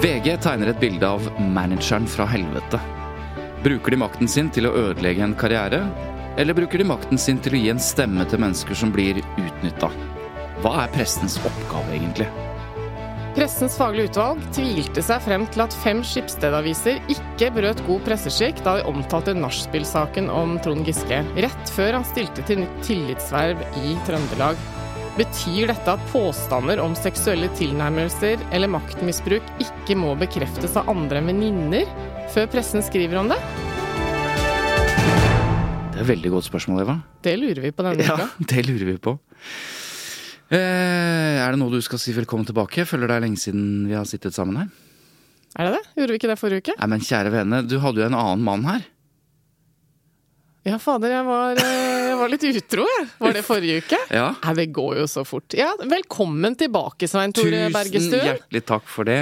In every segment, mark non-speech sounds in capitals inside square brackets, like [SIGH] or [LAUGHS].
VG tegner et bilde av manageren fra helvete. Bruker de makten sin til å ødelegge en karriere, eller bruker de makten sin til å gi en stemme til mennesker som blir utnytta? Hva er pressens oppgave, egentlig? Pressens faglige utvalg tvilte seg frem til at fem skipsstedaviser ikke brøt god presseskikk da de omtalte nachspiel-saken om Trond Giske, rett før han stilte til nytt tillitsverv i Trøndelag. Betyr dette at påstander om seksuelle tilnærmelser eller maktmisbruk ikke må bekreftes av andre enn venninner før pressen skriver om det? Det er et veldig godt spørsmål, Eva. Det lurer vi på denne uka. Ja, det lurer vi på. Eh, er det noe du skal si velkommen tilbake? Føler det er lenge siden vi har sittet sammen her? Er det det? Gjorde vi ikke det forrige uke? Nei, men kjære vene, du hadde jo en annen mann her. Ja, fader, jeg var, eh, var litt utro, jeg. Var det forrige uke? Ja. Nei, det går jo så fort. Ja, velkommen tilbake, Svein Tore Tusen Bergestuen. hjertelig takk for det.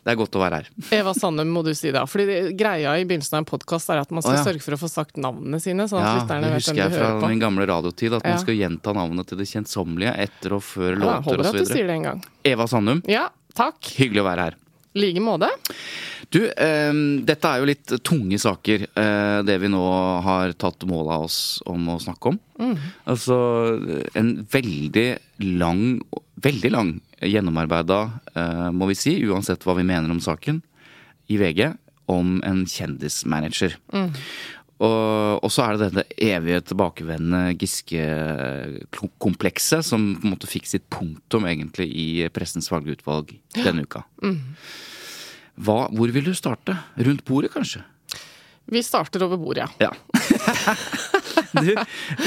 Det er godt å være her. Eva Sandum må du si da. Fordi det, greia i begynnelsen av en podkast er at man skal oh, ja. sørge for å få sagt navnene sine, sånn at Ja, lytterne det vet husker hvem jeg de fra hører på. min gamle radiotid, at Ja. man skal gjenta navnet til det kjedsommelige etter og før Ja, låter holder at du osv. sier det en gang. Eva Sandum, Ja, takk. hyggelig å være her. Like måte. Du, eh, dette er jo litt tunge saker, eh, det vi nå har tatt mål av oss om å snakke om. Mm. Altså en veldig lang, veldig lang gjennomarbeida, eh, må vi si, uansett hva vi mener om saken, i VG, om en kjendismanager. Mm. Og, og så er det dette evige tilbakevendende Giske-komplekset som på en måte fikk sitt punktum egentlig i Pressens valgutvalg denne uka. Hva, hvor vil du starte? Rundt bordet, kanskje? Vi starter over bordet, ja. Ja. [LAUGHS] du,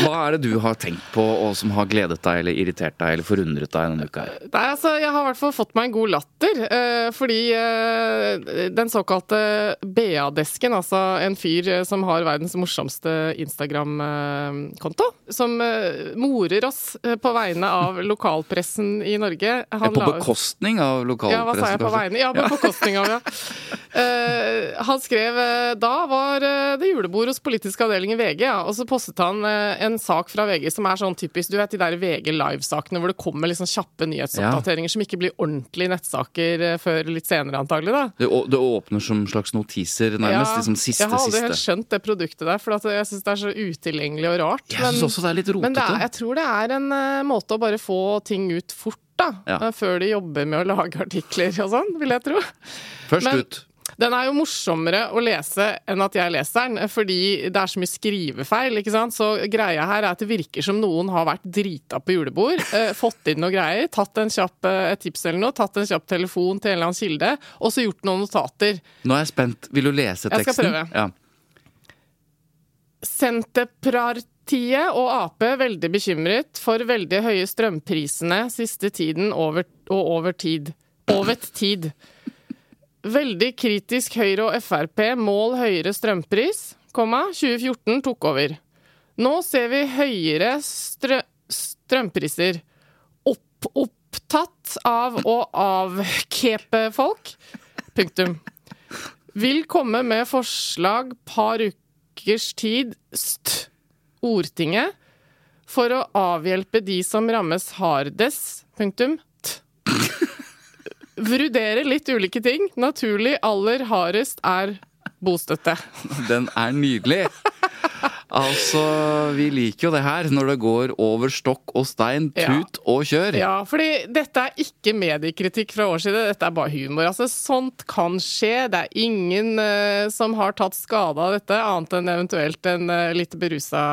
hva er det du har tenkt på, og som har gledet deg, eller irritert deg, eller forundret deg denne uka? her? Nei, altså, jeg har i hvert fall fått meg en god latter. Eh, fordi eh, den såkalte BA-desken, altså en fyr eh, som har verdens morsomste Instagram-konto, som morer oss på vegne av lokalpressen i Norge han På bekostning av lokalpressen? Ja, hva sa jeg på vegne? Ja, på bekostning av, ja. [LAUGHS] Han skrev Da var det julebord hos politisk avdeling i VG, ja. Og så postet han eh, en sak fra VG som er sånn typisk Du vet de der VG Live-sakene hvor det kommer liksom kjappe nyhetsoppdateringer som ikke blir ordentlige nettsaker eh, før litt senere, antagelig, da. Det, det åpner som slags notiser, nærmest. liksom siste, jeg har aldri helt skjønt det produktet der, for jeg syns det er så utilgjengelig og rart. Jeg synes også det er litt men rotete. er, jeg tror det er en eh, måte å bare få ting ut fort, da. Ja. Før de jobber med å lage artikler og sånn, vil jeg tro. Først men- ut. Den er jo morsommere å lese enn at jeg leser den, fordi det er så mye skrivefeil. ikke sant? Så greia her er at det virker som noen har vært drita på julebord, [LAUGHS] eh, fått inn noe greier, tatt en kjapp, eh, tips eller noe, tatt en kjapp telefon til en eller annen kilde, og så gjort noen notater. Nå er jeg spent. Vil du lese teksten? Jeg skal prøve. Ja. Senterpartiet og Ap veldig bekymret for veldig høye strømprisene siste tiden over, og over tid. Over tid. Veldig kritisk Høyre og Frp mål høyere strømpris, komma, 2014 tok over. Nå ser vi høyere strø strømpriser. Opp, opptatt av å avkepe folk. Punktum. Vil komme med forslag par ukers tid st Ordtinget for å avhjelpe de som rammes hardest. Punktum. T. Vurdere litt ulike ting. Naturlig aller hardest er bostøtte. Den er nydelig. Altså, vi liker jo det her når det går over stokk og stein, Ja. tut og kjør. Ja, fordi dette er ikke mediekritikk fra vår side, dette er bare humor. Altså, sånt kan skje. Det er ingen uh, som har tatt skade av dette, annet enn eventuelt en uh, litt berusa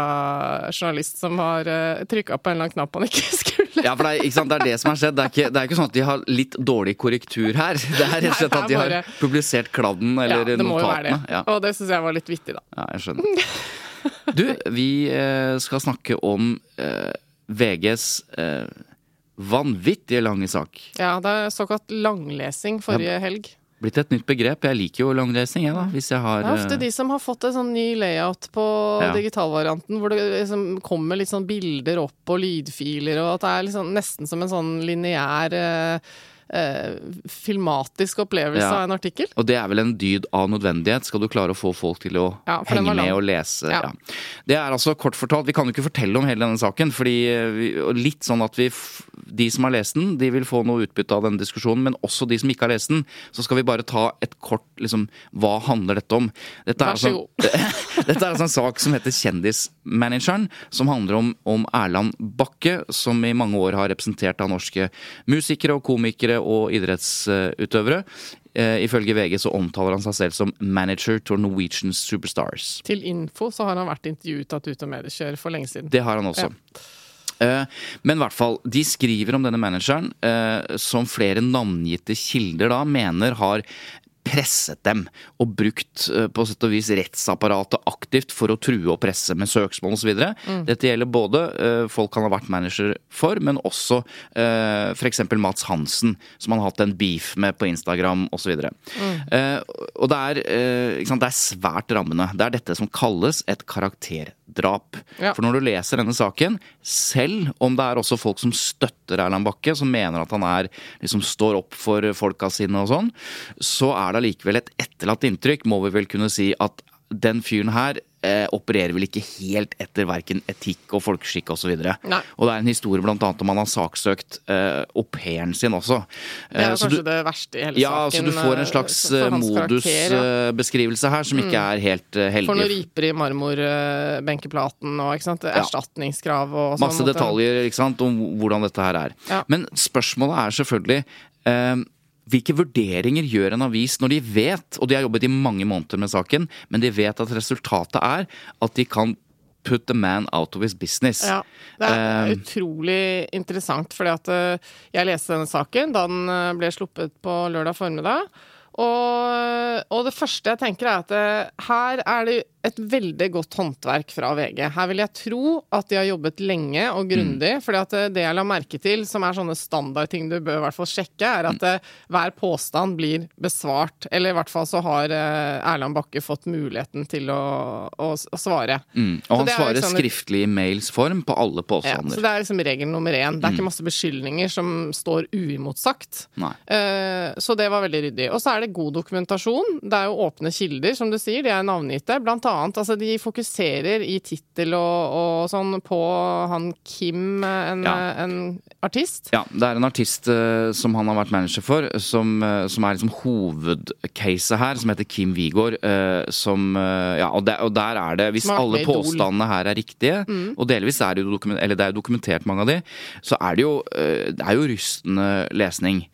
journalist som har uh, trykka på en eller annen knapp han ikke [LAUGHS] skulle. Ja, for det er, ikke sant? det er det som har skjedd. Det er, ikke, det er ikke sånn at de har litt dårlig korrektur her. [LAUGHS] Det er rett og slett at de har publisert kladden eller notatene. Ja, det må jo være det. Ja. Og det syns jeg var litt vittig, da. Ja, jeg skjønner. [LAUGHS] Du, vi eh, skal snakke om eh, VGs eh, vanvittige lange sak. Ja, det er såkalt langlesing forrige helg. Blitt et nytt begrep. Jeg liker jo langlesing, jeg, da. Hvis jeg har Det er ofte de som har fått en sånn ny layout på Ja. digitalvarianten, hvor det liksom kommer litt sånn bilder opp og lydfiler, og at det er liksom nesten som en sånn lineær eh, filmatisk opplevelse Ja. av en artikkel. Og det er vel en dyd av nødvendighet, skal du klare å få folk til å Ja, henge med og lese. Ja. Det er altså kort fortalt, vi kan jo ikke fortelle om hele denne saken, fordi eh, vi, litt sånn at vi, de som har lest den, de vil få noe utbytte av denne diskusjonen, men også de som ikke har lest den, så skal vi bare ta et kort, liksom, hva handler dette om? Dette er Vær så altså- [LAUGHS] Dette er altså en sak som heter Kjendismanageren, som handler om, om Erland Bakke, som i mange år har representert av norske musikere og komikere og idrettsutøvere. Eh, ifølge VG så omtaler han seg selv som manager to Norwegian Superstars. Til info så har han vært intervjuet av Ut og Mediekjør for lenge siden. Det har han også. Ja. Men i hvert fall, de skriver om denne manageren, eh, som flere navngitte kilder da mener har presset dem og brukt eh, på sett og vis rettsapparatet aktivt for å true og presse med søksmål osv. Mm. Dette gjelder både eh, folk han har vært manager for, men også uh, f.eks. Mats Hansen, som han har hatt en beef med på Instagram osv. Mm. Uh, og det er, eh, det er svært rammende. Det er dette som kalles et karakterdrap. Ja. For når du leser denne saken, selv om det er også folk som støtter Erland Bakke, som mener at han er, liksom står opp for folka sine og sånn, så er det allikevel et etterlatt inntrykk, må vi vel kunne si, at den fyren her eh, opererer vel ikke helt etter verken etikk og folkeskikk osv. Og, Nei. og det er en historie blant annet om han har saksøkt eh, au pairen sin også. Det er Eh, jo så kanskje du- det verste i hele ja, så du får en eh, slags modusbeskrivelse ja. Mm. her som ikke er helt heldig. For noen riper i marmorbenkeplaten og ikke sant? erstatningskrav og sånn. Masse detaljer ikke sant, om hvordan dette her er. Ja. Men spørsmålet er selvfølgelig eh, hvilke vurderinger gjør en avis når de vet, og de har jobbet i mange måneder med saken, men de vet at resultatet er at de kan put the man out of his business. Ja, det er Eh, utrolig interessant, fordi at eh, jeg leste denne saken da den eh, ble sluppet på lørdag formiddag. Og, og det første jeg tenker er at her er det et veldig godt håndverk fra VG. Her vil jeg tro at de har jobbet lenge og grundig. fordi at eh, det jeg la merke til, som er sånne standardting du bør i hvert fall sjekke, er at mm. hver påstand blir besvart. Eller i hvert fall så har eh, Erland Bakke fått muligheten til å, å, å svare. mm. Og han er svarer liksom skriftlig i mails form på alle Ja, påstander. så det er liksom regel nummer én. Det er Mm. ikke masse beskyldninger som står uimotsagt. Eh, Så det var veldig ryddig. Og så er det god dokumentasjon. Det er jo åpne kilder, som du sier. De er navngitte. Blant annet, altså de fokuserer i tittel og, og sånn på han Kim, en, Ja. en artist. Ja, det er en artist uh, som han har vært manager for, som, uh, som er liksom hovedcaset her, som heter Kim Wigård. Uh, som Ja, og, der- og der er det Hvis Smart alle Idol. påstandene her er riktige, og delvis er det jo eller det er dokumentert mange av de, så er det jo, det er jo rystende lesning.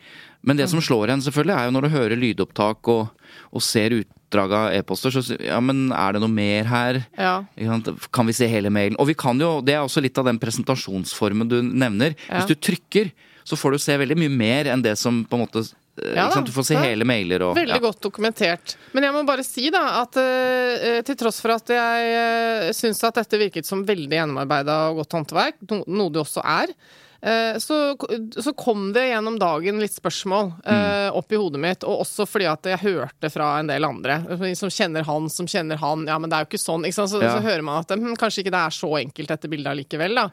Men det som slår en, selvfølgelig, er jo når du hører lydopptak og, og ser utdrag av e-poster, så ja, men er det noe mer her? Ja. Kan vi se hele mailen? Og vi kan jo, det er også litt av den presentasjonsformen du nevner. Ja. Hvis du trykker, så får du se veldig mye mer enn det som på en måte eh, Ja da, Du får se hele mailer og Veldig ja. godt dokumentert. Men jeg må bare si da at uh, til tross for at jeg uh, syns at dette virket som veldig gjennomarbeida og godt håndverk, no, noe det også er, så, så kom det gjennom dagen litt spørsmål eh, opp i hodet mitt, og også fordi at jeg hørte fra en del andre som kjenner han, som kjenner han. Ja, men det er jo ikke sånn. Ikke? Så, Ja. så hører man at hm, kanskje ikke det er så enkelt, dette bildet allikevel. Da.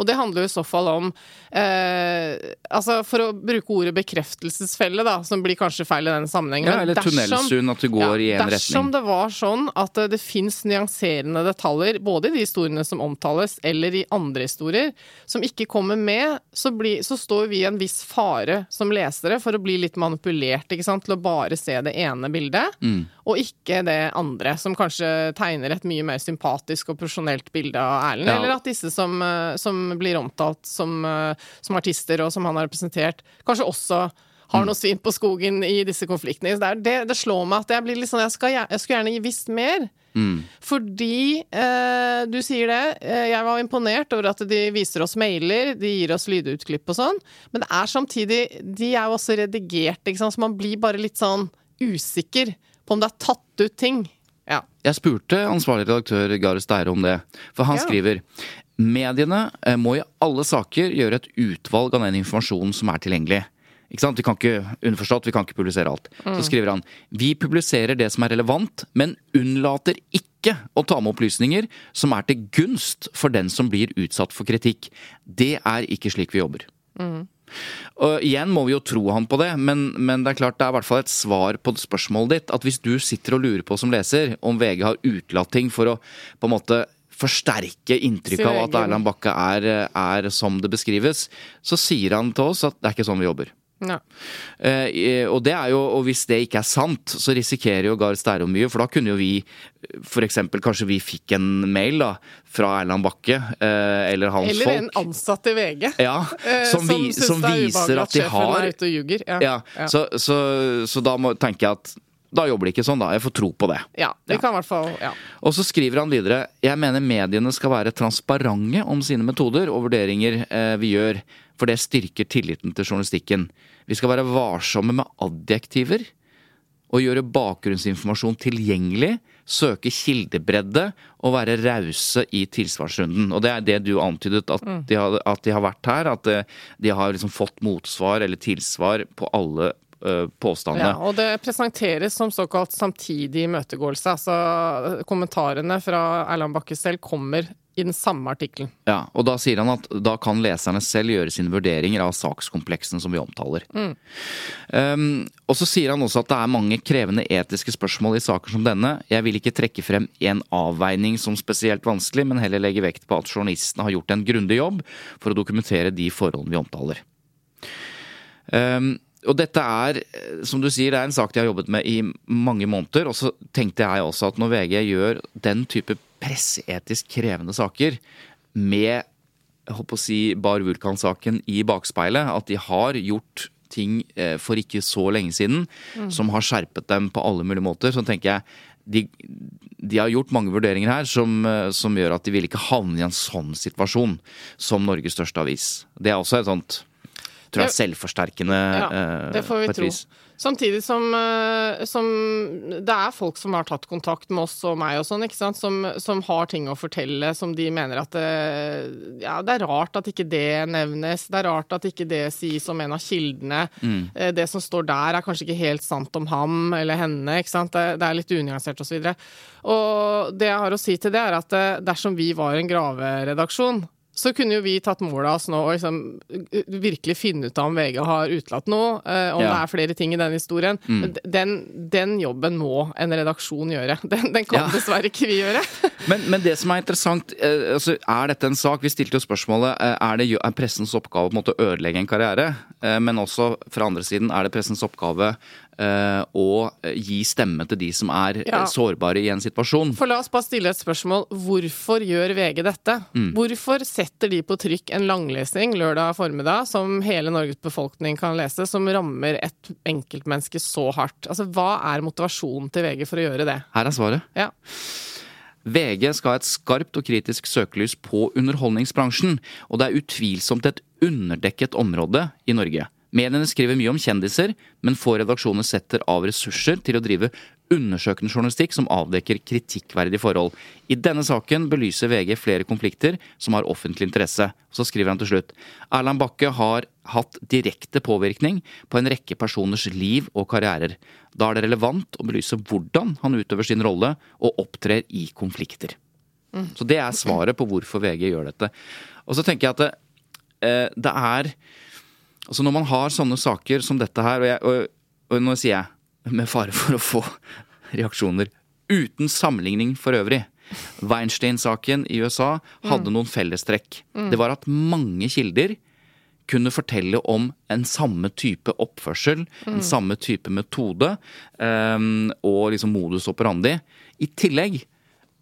Og det handler jo i så fall om eh, Altså, for å bruke ordet bekreftelsesfelle, da, som blir kanskje feil i den sammenhengen. Ja, eller dersom- tunnelsyn, at du går i en dersom retning. det var sånn at eh, det fins nyanserende detaljer, både i de historiene som omtales, eller i andre historier, som ikke kommer med så, bli, så står vi i en viss fare som lesere for å bli litt manipulert ikke sant? til å bare se det ene bildet, Mm. og ikke det andre, som kanskje tegner et mye mer sympatisk og profesjonelt bilde av Erlend. Ja. Eller at disse som, eh, som blir omtalt som, eh, som artister, og som han har representert, kanskje også har noe svin på skogen i disse konfliktene. Det, det, det slår meg at jeg blir litt sånn Jeg, skal, jeg skulle gjerne visst mer. Mm. Fordi eh, du sier det. Eh, jeg var imponert over at de viser oss mailer, de gir oss lydutklipp og sånn. Men det er samtidig De er jo også redigert, ikke sant, så man blir bare litt sånn usikker på om det er tatt ut ting. Ja. Jeg spurte ansvarlig redaktør Gahr Steire om det, for han Ja. skriver Mediene eh, må i alle saker gjøre et utvalg av den informasjonen som er tilgjengelig. Ikke sant? Vi kan ikke, underforstått, vi kan ikke publisere alt. Så skriver han vi publiserer det som er relevant, men unnlater ikke å ta med opplysninger som er til gunst for den som blir utsatt for kritikk. Det er ikke slik vi jobber. Og igjen må vi jo tro han på det, men, men det er klart det er i hvert fall et svar på spørsmålet ditt. At hvis du sitter og lurer på som leser om VG har utelatt ting for å på en måte forsterke inntrykket av at Erland Bakke er, er som det beskrives, så sier han til oss at det er ikke sånn vi jobber. Ja. Eh, og, det er jo, og hvis det ikke er sant, så risikerer jo Gahr Stærum mye. For da kunne jo vi eksempel, kanskje vi fikk en mail da, fra Erland Bakke eh, eller hans Eller folk. en ansatt i VG. Ja, eh, som, vi, som det er viser at de har er ute og ljuger. Ja. Ja. Så, så, så da må, tenker jeg at da jobber de ikke sånn, da. Jeg får tro på det. Ja, det kan i hvert fall ja. Og så skriver han videre Jeg mener mediene skal være transparente om sine metoder og vurderinger eh, vi gjør, for det styrker tilliten til journalistikken. Vi skal være varsomme med adjektiver og gjøre bakgrunnsinformasjon tilgjengelig, søke kildebredde og være rause i tilsvarsrunden. Og det er det du antydet at, de, har, at de har vært her, at eh, de har liksom fått motsvar eller tilsvar på alle eh, påstandene. Ja, og det presenteres som såkalt samtidig imøtegåelse. Altså kommentarene fra Erland Bakke selv kommer i den samme artikkelen. Ja, og da sier han at da kan leserne selv gjøre sine vurderinger av sakskompleksene som vi omtaler. Um, og så sier han også at det er mange krevende etiske spørsmål i saker som denne. Jeg vil ikke trekke frem en avveining som spesielt vanskelig, men heller legge vekt på at journalistene har gjort en grundig jobb for å dokumentere de forholdene vi omtaler. Um, og dette er, eh, som du sier, det er en sak de har jobbet med i mange måneder. Og så tenkte jeg også at når VG gjør den type presseetisk krevende saker med jeg håper å si Bar Vulkan-saken i bakspeilet, at de har gjort ting eh, for ikke så lenge siden som har skjerpet dem på alle mulige måter, så tenker jeg de, de har gjort mange vurderinger her som, eh, som gjør at de vil ikke havne i en sånn situasjon som Norges største avis. Det er også et sånt tror jeg, selvforsterkende Ja, eh, det får vi tro. vis. Samtidig som, eh, som det er folk som har tatt kontakt med oss og meg og sånn, ikke sant, som, som har ting å fortelle, som de mener at det, ja, det er rart at ikke det nevnes. Det er rart at ikke det sies om en av kildene. Mm. Eh, Det som står der er kanskje ikke helt sant om ham eller henne, ikke sant. Det, det er litt unyansert osv. Og, og det jeg har å si til det, er at eh, dersom vi var en graveredaksjon, så kunne jo vi tatt mål av oss nå og liksom uh, virkelig finne ut av om VG har utelatt noe, eh, om Ja. det er flere ting i den historien. Mm. Den, den jobben må en redaksjon gjøre. [LAUGHS] Den, den kan Ja. dessverre ikke vi gjøre. [LAUGHS] Men, men det som er interessant, eh, altså, er dette en sak Vi stilte jo spørsmålet eh, er det er pressens oppgave å ødelegge en karriere. Eh, men også fra andre siden er det pressens oppgave eh, å gi stemme til de som er eh, Ja. sårbare i en situasjon. For la oss bare stille et spørsmål. Hvorfor gjør VG dette? Hvorfor setter de på trykk en langlesing lørdag formiddag som hele Norges befolkning kan lese, som rammer et enkeltmenneske så hardt? Altså, Hva er motivasjonen til VG for å gjøre det? Her er svaret. Ja. VG skal ha et skarpt og kritisk søkelys på underholdningsbransjen, og det er utvilsomt et underdekket område i Norge. Mediene skriver mye om kjendiser, men få redaksjoner setter av ressurser til å drive undersøkende journalistikk som avdekker kritikkverdige forhold. I denne saken belyser VG flere konflikter som har offentlig interesse. Så skriver han til slutt Erland Bakke har hatt direkte påvirkning på en rekke personers liv og karrierer. Da er det relevant å belyse hvordan han utøver sin rolle og opptrer i konflikter. Så det er svaret på hvorfor VG gjør dette. Og så tenker jeg at det, eh, det er Altså når man har sånne saker som dette her, og, jeg, og, og nå sier jeg med fare for å få reaksjoner uten sammenligning for øvrig. Weinstein-saken i USA hadde noen fellestrekk. Det var at mange kilder kunne fortelle om en samme type oppførsel, en samme type metode um, og liksom modus operandi. I tillegg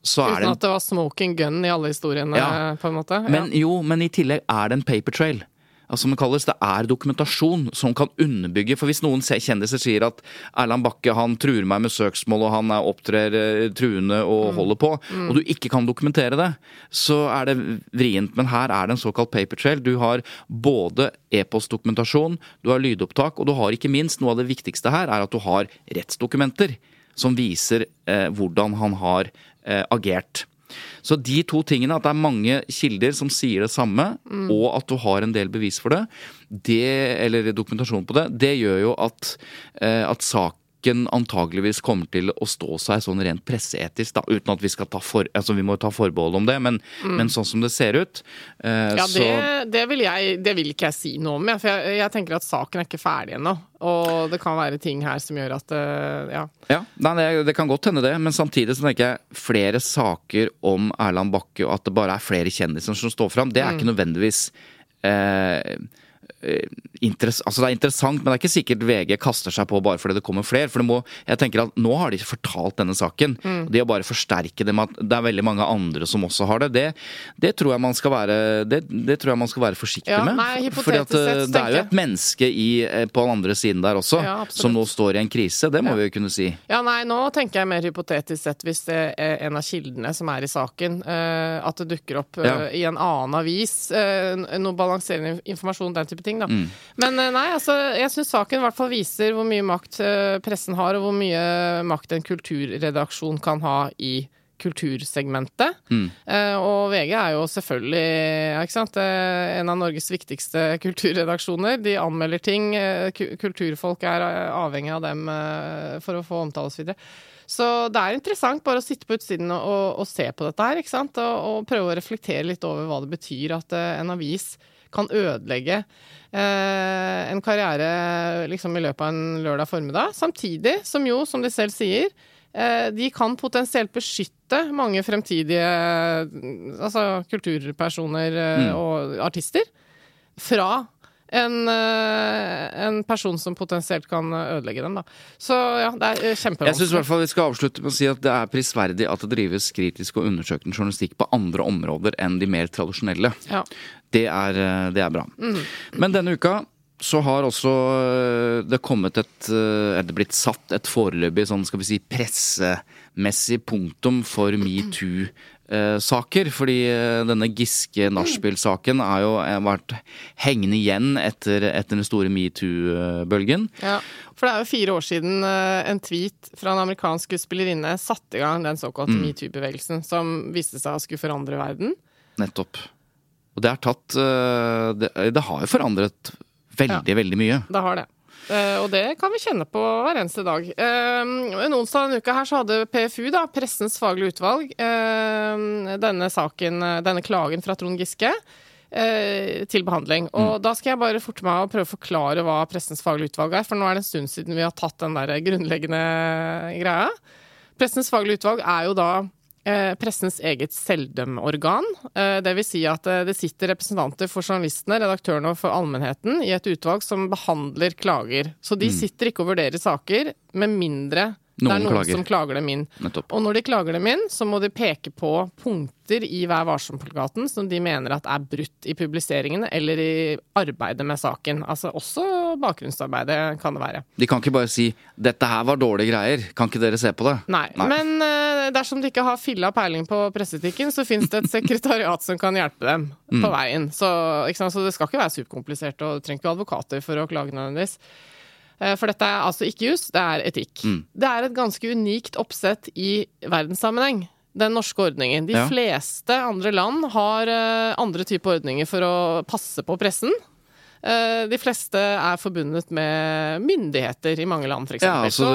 så er det Uten at det var smoking gun i alle historiene, Ja. på en måte. Men jo, men i tillegg er det en paper trail. Som det kalles, det er dokumentasjon som kan underbygge For hvis noen kjendiser sier at Erland Bakke han truer meg med søksmål og han er opptrer eh, truende og holder på, og du ikke kan dokumentere det, så er det vrient. Men her er det en såkalt paper trail. Du har både e-postdokumentasjon, du har lydopptak, og du har ikke minst noe av det viktigste her, er at du har rettsdokumenter som viser eh, hvordan han har eh, agert. Så de to tingene, at det er mange kilder som sier det samme, og at du har en del bevis for det, det eller dokumentasjon på det, det gjør jo at, eh, at saken antageligvis kommer til å stå seg sånn rent presseetisk, da, uten at vi skal ta for, altså vi må ta forbehold om det, men, men sånn som det ser ut, eh, Ja, det, det, vil jeg, det vil ikke jeg si noe om, jeg, for jeg, jeg tenker at saken er ikke ferdig ennå. Og det kan være ting her som gjør at eh, Ja. Ja, nei, det, det kan godt hende det, men samtidig så tenker jeg flere saker om Erland Bakke, og at det bare er flere kjendiser som står fram, det er ikke nødvendigvis eh, altså det er interessant, men det er ikke sikkert VG kaster seg på bare fordi det kommer flere. For det må, jeg tenker at nå har de fortalt denne saken. Mm. Det å bare forsterke det med at det er veldig mange andre som også har det, det, det tror jeg man skal være det, det tror jeg man skal være forsiktig Ja, med. nei, Fordi at eh, sett, det er jo et menneske i, eh, på den andre siden der også, Ja, som nå står i en krise. Det må vi jo kunne si. Ja, nei, nå tenker jeg mer hypotetisk sett hvis det er en av kildene som er i saken, eh, at det dukker opp eh, Ja. i en annen avis, eh, noe balanserende informasjon, den type ting, da. Mm. Men eh, nei, altså, jeg syns saken i hvert fall viser hvor mye makt eh, pressen har, og hvor mye makt en kulturredaksjon kan ha i kultursegmentet. Mm. Eh, og VG er jo selvfølgelig sant? en av Norges viktigste kulturredaksjoner. De anmelder ting. Kulturfolk er avhengig av dem for å få omtale osv. Så det er interessant bare å sitte på utsiden og, og, se på dette her, ikke sant? Og, og prøve å reflektere litt over hva det betyr at en avis kan ødelegge eh, en karriere liksom i løpet av en lørdag formiddag. Samtidig som jo, som de selv sier, eh, de kan potensielt beskytte mange fremtidige altså, kulturpersoner eh, og artister fra en, eh, en person som potensielt kan ødelegge dem. Da. Så ja, det er kjempevanskelig. Jeg syns i hvert fall vi skal avslutte med å si at det er prisverdig at det drives kritisk og undersøkende journalistikk på andre områder enn de mer tradisjonelle. Ja. Det er, eh, det er bra. Men denne uka så har også eh, det kommet et Eller Er det blitt satt et foreløpig sånn skal vi si pressemessig punktum for [CLEARS THROAT] metoo-saker. Fordi eh, denne Giske nachspiel-saken har jo eh, vært hengende igjen etter, etter den store metoo-bølgen. Ja, for det er jo fire år siden eh, en tweet fra en amerikansk skuespillerinne satte i gang den såkalte metoo-bevegelsen, som viste seg å skulle forandre verden. Nettopp. Og det har tatt eh, Det, det har jo forandret veldig, veldig mye. Det har det. Eh, og det kan vi kjenne på hver eneste dag. Uh, en onsdag denne uka her så hadde PFU, da, Pressens faglige utvalg, uh, denne saken, denne klagen fra Trond Giske. Til behandling. Og da skal jeg bare forte meg å prøve å forklare hva Pressens faglige utvalg er, for nå er det en stund siden vi har tatt den der grunnleggende greia. Pressens faglige utvalg er jo da pressens eget selvdømmeorgan. Dvs. det vil si at eh, det sitter representanter for journalistene, redaktørene og for allmennheten i et utvalg som behandler klager. Så de sitter ikke og vurderer saker med mindre det er noen klager. som klager dem inn. Nettopp. Og når de klager dem inn, så må de peke på punkter i Vær varsom-plakaten som de mener at er brutt i publiseringen eller i arbeidet med saken. Altså også bakgrunnsarbeidet kan det være. De kan ikke bare si 'dette her var dårlige greier', kan ikke dere se på det? Nei, men eh, dersom de ikke har filla peiling på presseetikken, så finnes det et sekretariat som kan hjelpe dem på veien. Så, så det skal ikke være superkomplisert, og du trenger ikke advokater for å klage nødvendigvis. Eh, For dette er altså ikke jus, det er etikk. Det er et ganske unikt oppsett i verdenssammenheng. Den norske ordningen. De Ja. fleste andre land har eh, andre typer ordninger for å passe på pressen. Eh, De fleste er forbundet med myndigheter i mange land, f.eks. Ja, altså,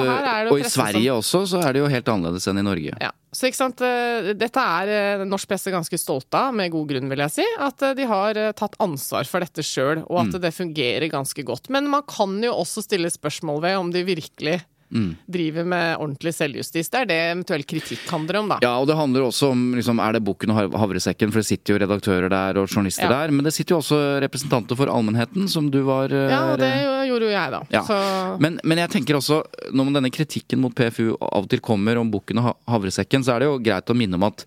og i Sverige som- også, så er det jo helt annerledes enn i Norge. ja. Så ikke sant, eh, dette er eh, norsk presse ganske stolt av, med god grunn vil jeg si. At de har tatt ansvar for dette sjøl, og at det fungerer ganske godt. Men man kan jo også stille spørsmål ved om de virkelig driver med ordentlig selvjustis. Det er det eventuell kritikk handler om, da. Ja, og det handler også om liksom, er det bukken og havresekken, for det sitter jo redaktører der og journalister Ja. der. Men det sitter jo også representanter for allmennheten, som du var Ja, Ja, det gjorde jo jeg, da. Ja. Så Men, men jeg tenker også, når denne kritikken mot PFU av og til kommer om bukken og havresekken, så er det jo greit å minne om at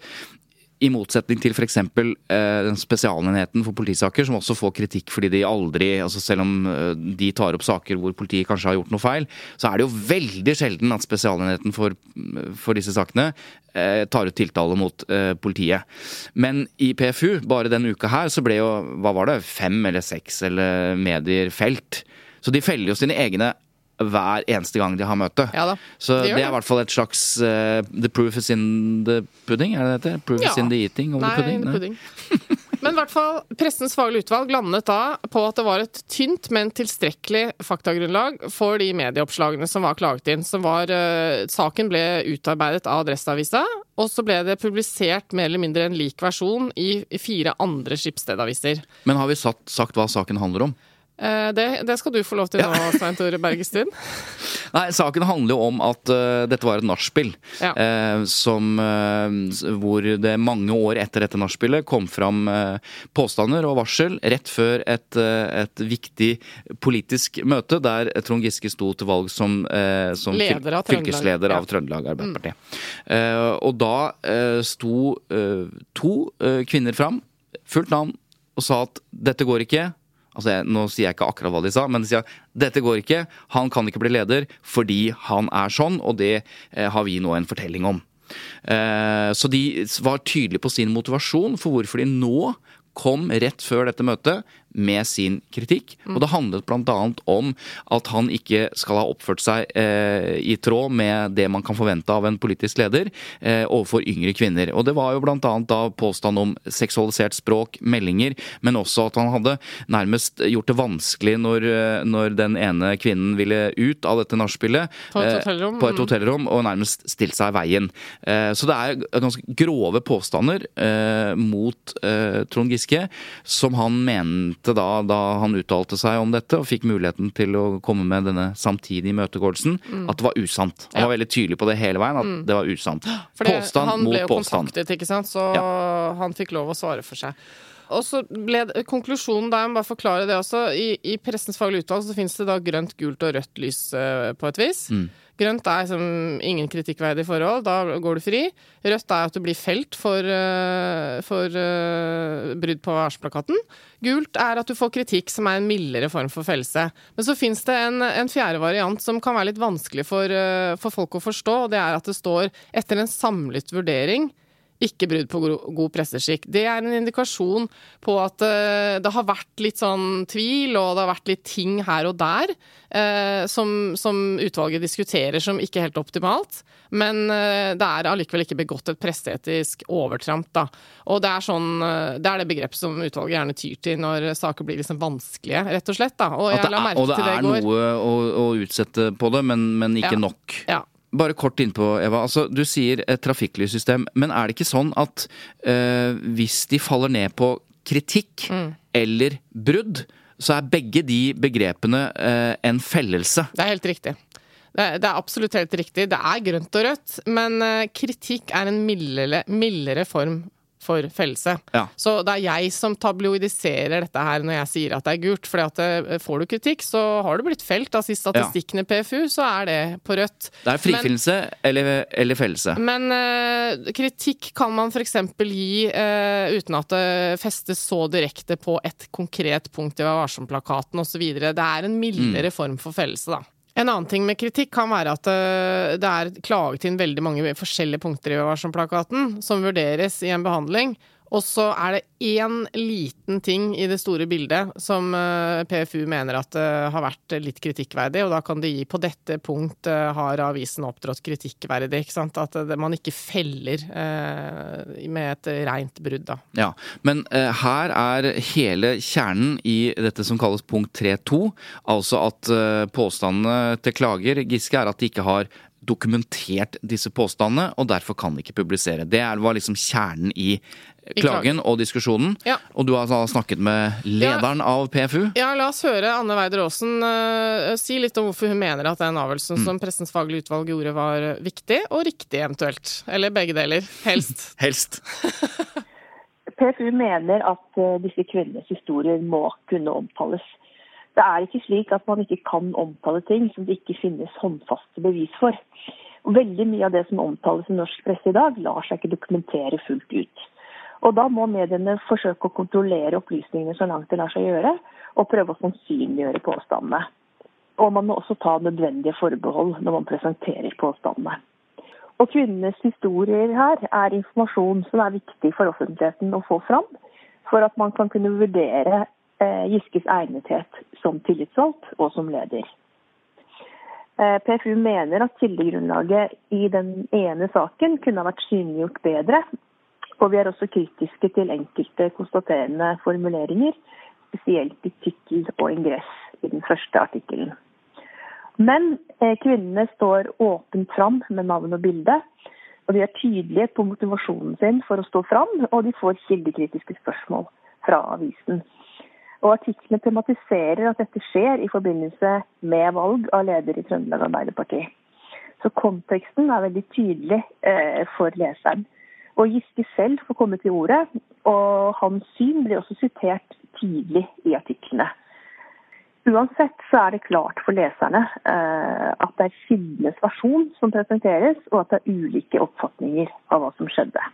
i motsetning til f.eks. Eh, spesialenheten for politisaker, som også får kritikk fordi de aldri altså Selv om eh, de tar opp saker hvor politiet kanskje har gjort noe feil, så er det jo veldig sjelden at spesialenheten for, for disse sakene eh, tar ut tiltale mot eh, politiet. Men i PFU, bare denne uka her, så ble jo hva var det, fem eller seks eller medier felt. Så de feller jo sine egne hver eneste gang de har møte. Ja da, Så det, det er i hvert fall et slags uh, The proof is in the pudding, er det det heter? Proof is in the eating over Nei, the pudding? Nei. pudding. Men i hvert fall, Pressens faglige utvalg landet da på at det var et tynt, men tilstrekkelig faktagrunnlag for de medieoppslagene som var klaget inn. Som var, uh, saken ble utarbeidet av Adresseavisa, og så ble det publisert mer eller mindre en lik versjon i i fire andre skipsstedaviser. Men har vi satt, sagt hva saken handler om? Eh, det, det skal du få lov til nå, Svein Tore Bergestuen. [LAUGHS] Nei, saken handler jo om at uh, dette var et nachspiel. Ja. Uh, som eh, Hvor det mange år etter dette nachspielet kom fram påstander og varsel rett før et, et viktig politisk møte der Trond Giske sto til valg som, som Leder av fylkesleder ja. av Trøndelag Arbeiderparti. Eh, og da sto to kvinner fram, fullt navn, og sa at dette går ikke. Altså, jeg, Nå sier jeg ikke akkurat hva de sa, men de sier at dette går ikke. Han kan ikke bli leder fordi han er sånn, og det eh, har vi nå en fortelling om. Eh, så de var tydelige på sin motivasjon for hvorfor de nå kom rett før dette møtet med sin kritikk. Og det handlet bl.a. om at han ikke skal ha oppført seg eh, i tråd med det man kan forvente av en politisk leder eh, overfor yngre kvinner. Og det var jo bl.a. da påstand om seksualisert språk, meldinger, men også at han hadde nærmest gjort det vanskelig når, eh, når den ene kvinnen ville ut av dette nachspielet. På eh, På et mm. hotellrom, og nærmest stilt seg i veien. Eh, Så det er ganske grove påstander eh, mot eh, Trond Giske, som han mente da, da han uttalte seg om dette og fikk muligheten til å komme med denne samtidige imøtegåelsen, at det var usant. Han Ja. var veldig tydelig på det hele veien, at det var usant. Fordi påstand mot Påstand han ble jo kontaktet, ikke sant, så han fikk lov å svare for seg. Og så ble det, Konklusjonen der, jeg må bare forklare det også. I, i Pressens faglige utvalg så finnes det da grønt, gult og rødt lys uh, på et vis. Mm. Grønt er som ingen kritikkverdige forhold, da går du fri. Rødt er at du blir felt for, uh, for uh, brudd på æsjplakaten. Gult er at du får kritikk som er en mildere form for fellelse. Men så fins det en, en fjerde variant som kan være litt vanskelig for, uh, for folk å forstå, og det er at det står etter en samlet vurdering ikke brudd på god presseskikk. Det er en indikasjon på at eh, det har vært litt sånn tvil, og det har vært litt ting her og der eh, som, som utvalget diskuterer som ikke helt optimalt. Men eh, det er allikevel ikke begått et presseetisk overtramp, da. Og det er sånn eh, Det er det begrepet som utvalget gjerne tyr til når saker blir liksom vanskelige, rett og slett. da. Og jeg det la er, merke og det til det er går. noe å, å utsette på det, men, men ikke Ja. nok. Ja. Bare kort innpå, Eva. Altså, du sier et trafikklyssystem, men er det ikke sånn at eh, hvis de faller ned på kritikk Mm. eller brudd, så er begge de begrepene eh, en fellelse? Det er helt riktig. Det er, det er absolutt helt riktig. Det er grønt og rødt, men eh, kritikk er en mildere, mildere form for fellelse. Ja. Så det er jeg som tabloidiserer dette her når jeg sier at det er gult. fordi at eh, får du kritikk, så har du blitt felt. Altså I statistikken i PFU så er det på rødt. Det er frifinnelse eller, eller fellelse. Men uh, kritikk kan man f.eks. gi uh, uten at det festes så direkte på et konkret punkt i Vær varsom-plakaten osv. Det er en mildere form for fellelse, da. En annen ting med kritikk kan være at eh, det er klaget inn veldig mange forskjellige punkter i Varsomplakaten som vurderes i en behandling. Og så er det én liten ting i det store bildet som eh, PFU mener at eh, har vært litt kritikkverdig, og da kan de gi på dette punkt eh, har avisen opptrådt kritikkverdig. ikke sant? At man ikke feller med et rent brudd, da. Ja, Men her er hele kjernen i dette som kalles punkt 3.2. Altså at påstandene til klager Giske er at de ikke har dokumentert disse påstandene, og derfor kan de ikke publisere. Det var liksom kjernen i klagen og diskusjonen. Ja. Og du har altså snakket med lederen av PFU. Ja, la oss høre Anne Weider Aasen uh, si litt om hvorfor hun mener at den avgjørelsen mm. som Pressens faglige utvalg gjorde, var viktig og riktig, eventuelt. Eller begge deler. Helst. [LAUGHS] Helst. [LAUGHS] PFU mener at uh, disse kvinnenes historier må kunne omtales. Det er ikke slik at man ikke kan omtale ting som det ikke finnes håndfaste bevis for. Veldig mye av det som omtales i norsk presse i dag, lar seg ikke dokumentere fullt ut. Og Da må mediene forsøke å kontrollere opplysningene så langt det lar seg gjøre, og prøve å sannsynliggjøre påstandene. Og man må også ta nødvendige forbehold når man presenterer påstandene. Og Kvinnenes historier her er informasjon som er viktig for offentligheten å få fram, for at man kan kunne vurdere eh, Giskes egnethet som tillitsvalgt og som leder. Eh, PFU mener at kildegrunnlaget i den ene saken kunne ha vært synliggjort bedre. Og vi er også kritiske til enkelte konstaterende formuleringer, spesielt i tittel og ingress i den første artikkelen. Men eh, kvinnene står åpent fram med navn og bilde. Og de er tydelige på motivasjonen sin for å stå fram, og de får kildekritiske spørsmål fra avisen. Og Artiklene tematiserer at dette skjer i forbindelse med valg av leder i Trøndelag Arbeiderparti. Så konteksten er veldig tydelig eh, for leseren. Og Giske selv får komme til ordet, og hans syn blir også sitert tidlig i artiklene. Uansett så er det klart for leserne eh, at det er kildenes versjon som presenteres, og at det er ulike oppfatninger av hva som skjedde.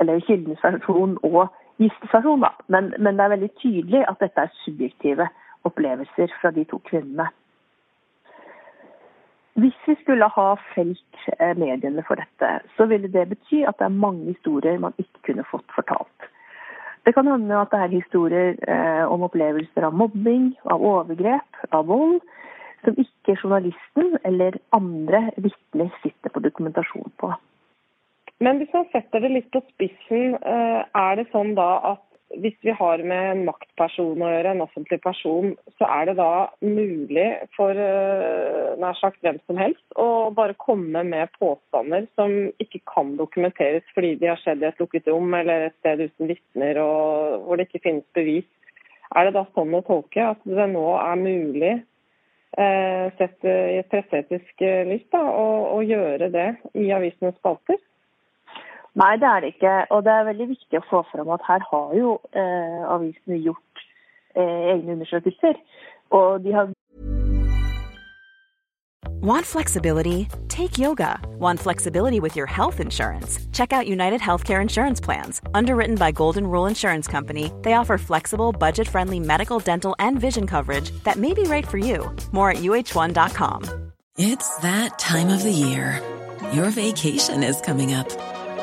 Eller kildenes versjon og giftestasjon, da. Men, men, det er veldig tydelig at dette er subjektive opplevelser fra de to kvinnene. Hvis vi skulle ha felt eh, mediene for dette, så ville det bety at det er mange historier man ikke kunne fått fortalt. Det kan hende at det er historier eh, om opplevelser av mobbing, av overgrep, av vold, som ikke journalisten eller andre vitner sitter på dokumentasjon på. Men hvis man setter det litt på spissen, eh, er det sånn da at hvis vi har med en maktperson å gjøre, en offentlig person, så er det da mulig for eh, nær sagt hvem som helst å bare komme med påstander som ikke kan dokumenteres fordi de har skjedd i et lukket rom eller et sted uten vitner og hvor det ikke finnes bevis. Er det da sånn å tolke at det nå er mulig, eh, sett i et presseetisk lys, da, å, å gjøre det i avisenes spalter? Nei, det er det ikke. Og det er veldig viktig å få fram at her har jo eh, avisene gjort eh, egne undersøkelser. Og de har Want flexibility? Take yoga. Want flexibility with your health insurance? Check out United Healthcare Insurance Plans. Underwritten by Golden Rule Insurance Company, they offer flexible, budget friendly medical, dental, and vision coverage that may be right for you. More at uh1.com. It's that time of the year. Your vacation is coming up.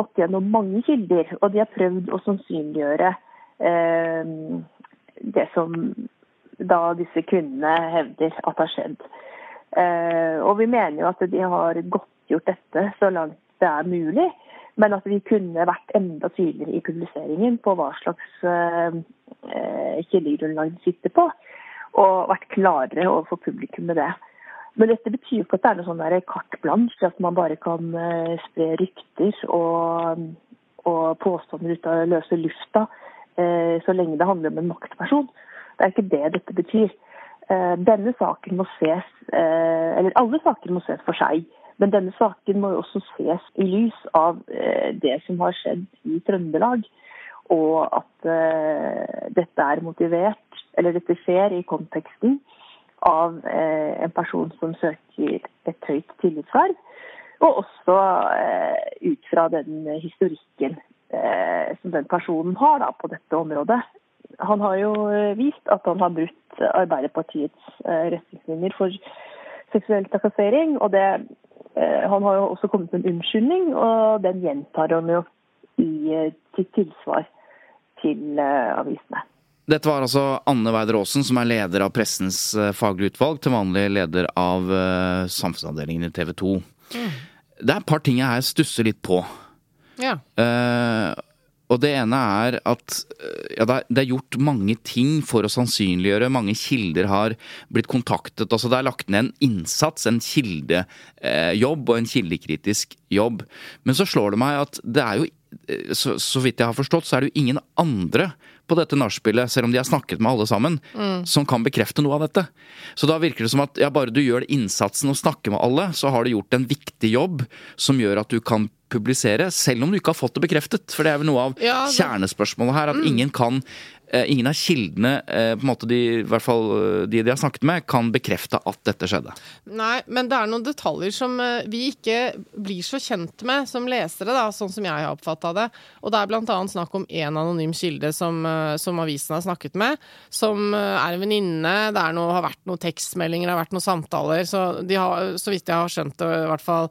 gått gjennom mange kilder, og de har prøvd å sannsynliggjøre eh, det som da disse kvinnene hevder at har skjedd. Eh, og vi mener jo at de har godtgjort dette så langt det er mulig, men at vi kunne vært enda tydeligere i publiseringen på hva slags eh, eh kildegrunnlag de sitter på, og vært klarere overfor publikum med det. Men dette betyr ikke at det er noe sånn carte blanche, at man bare kan uh, spre rykter og, og, påstander ut av løse lufta uh, så lenge det handler om en maktperson. Det er ikke det dette betyr. Uh, denne saken må ses, eller alle saker må ses for seg. Men denne saken må jo også ses i lys av det som har skjedd i Trøndelag. Og at dette er motivert, eller dette skjer i konteksten av eh, en person som søker et høyt tillitsverv. Og også eh, ut fra den historikken eh, som den personen har da, på dette området. Han har jo vist at han har brutt Arbeiderpartiets retningslinjer for seksuell trakassering. Og det, han har jo også kommet med en unnskyldning, og den gjentar han jo i sitt tilsvar til avisene. Dette var altså Anne Weider Aasen, som er leder av Pressens eh, faglige utvalg, til vanlig leder av uh, samfunnsavdelingen i TV 2. Mm. Det er et par ting jeg her stusser litt på. Ja. Uh, og det ene er at ja, det er gjort mange ting for å sannsynliggjøre. Mange kilder har blitt kontaktet. altså Det er lagt ned en innsats, en kildejobb og en kildekritisk jobb. Men så slår det meg at det er jo så, så, vidt jeg har forstått, så er det jo ingen andre på dette nachspielet, selv om de har snakket med alle sammen, mm. som kan bekrefte noe av dette. Så da virker det som at ja, bare du gjør innsatsen og snakker med alle, så har du gjort en viktig jobb som gjør at du kan publisere, selv om du ikke har fått det bekreftet. For det er vel noe av ja, det... kjernespørsmålet her, at mm. ingen kan ingen av kildene, eh, på en måte de, i hvert fall eh, de de har snakket med, kan bekrefte at dette skjedde. Nei, men det er noen detaljer som vi ikke blir så kjent med som lesere, da, sånn som jeg har oppfatta det. Og det er bl.a. snakk om én anonym kilde som, som, avisen har snakket med, som er en venninne. Det noe, har vært noen tekstmeldinger, det har vært noen samtaler. Så har, så vidt jeg har skjønt det, i hvert fall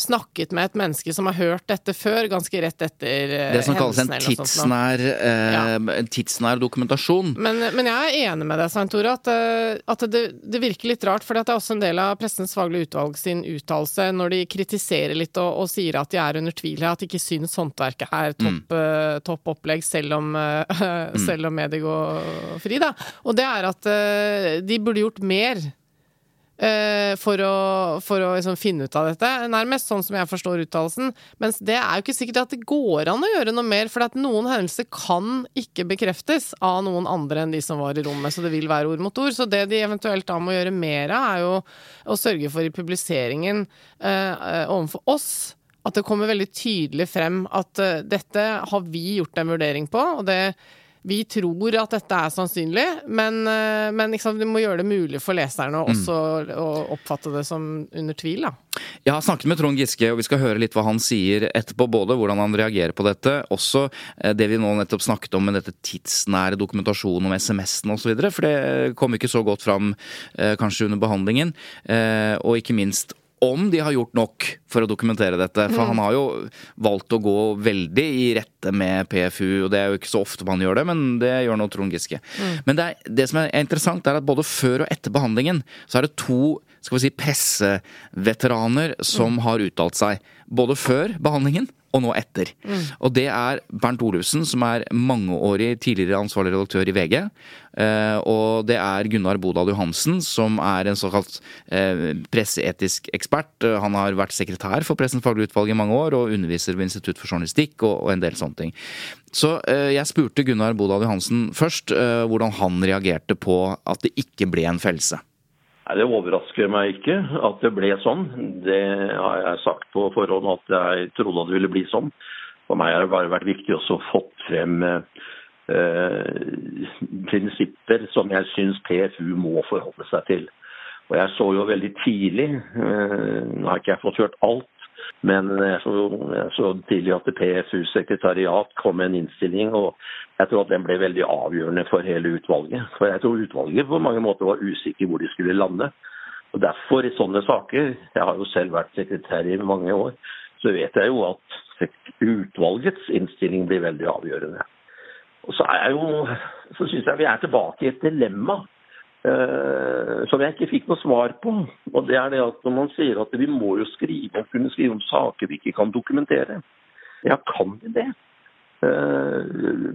snakket med et menneske som har hørt dette før, ganske rett etter uh, Det som kalles en tidsnær, uh, ja. en tidsnær dokumentasjon. Men, men, jeg er enig med deg, Svein Tore, at, at det, det, virker litt rart. For det er også en del av Pressens faglige utvalg sin uttalelse når de kritiserer litt og, og, sier at de er under tvil her, at de ikke syns håndverket er topp, mm. topp opplegg, selv om, [LAUGHS] mm. selv om mediet går fri. Da. Og det er at de burde gjort mer for å, for å liksom finne ut av dette, nærmest, sånn som jeg forstår uttalelsen. Mens det er jo ikke sikkert at det går an å gjøre noe mer, for at noen hendelser kan ikke bekreftes av noen andre enn de som var i rommet, så det vil være ord mot ord. Så det de eventuelt da må gjøre mer av, er jo å sørge for i publiseringen uh, overfor oss at det kommer veldig tydelig frem at uh, dette har vi gjort en vurdering på, og det vi tror at dette er sannsynlig, men, eh, men liksom, vi må gjøre det mulig for leserne mm. også å oppfatte det som under tvil. Da. Jeg har snakket med Trond Giske, og vi skal høre litt hva han sier etterpå. Både hvordan han reagerer på dette, også eh, det vi nå nettopp snakket om med dette tidsnære dokumentasjonen om SMS-en osv. For det kom ikke så godt fram eh, kanskje under behandlingen. Og ikke minst om de har gjort nok for å dokumentere dette. For mm. han har jo valgt å gå veldig i rette med PFU, og det er jo ikke så ofte man gjør det, men det gjør nå Trond Giske. Mm. Men det, er, det, som er interessant, er at både før og etter behandlingen så er det to skal vi si, presseveteraner som mm. har uttalt seg. Både før behandlingen og nå etter. Mm. Og det er Bernt Olufsen, som er mangeårig tidligere ansvarlig redaktør i VG. Eh, og det er Gunnar Bodal Johansen, som er en såkalt eh, presseetisk ekspert. Eh, han har vært sekretær for Pressens faglige utvalg i mange år, og underviser ved Institutt for journalistikk og, og en del sånne ting. Så jeg spurte Gunnar Bodal Johansen først hvordan han reagerte på at det ikke ble en fellelse. Nei, Det overrasker meg ikke at det ble sånn. Det har jeg sagt på forhånd at jeg trodde det ville bli sånn. For meg har det bare vært viktig å få frem eh, prinsipper som jeg syns PFU må forholde seg til. Og Jeg så jo veldig tidlig, eh, nå har ikke jeg fått hørt alt, men jeg så, så tidlig at PFUs sekretariat kom med en innstilling, og jeg tror at den ble veldig avgjørende for hele utvalget. For jeg tror utvalget på mange måter var usikker hvor de skulle lande. Og Derfor, i sånne saker, jeg har jo selv vært sekretær i mange år, så vet jeg jo at utvalgets innstilling blir veldig avgjørende. Og så, er så syns jeg vi er tilbake i et dilemma som jeg ikke fikk noe svar på. Og det er det at når man sier at vi må jo skrive, og kunne skrive om saker vi ikke kan dokumentere. Ja, kan vi det? Uh,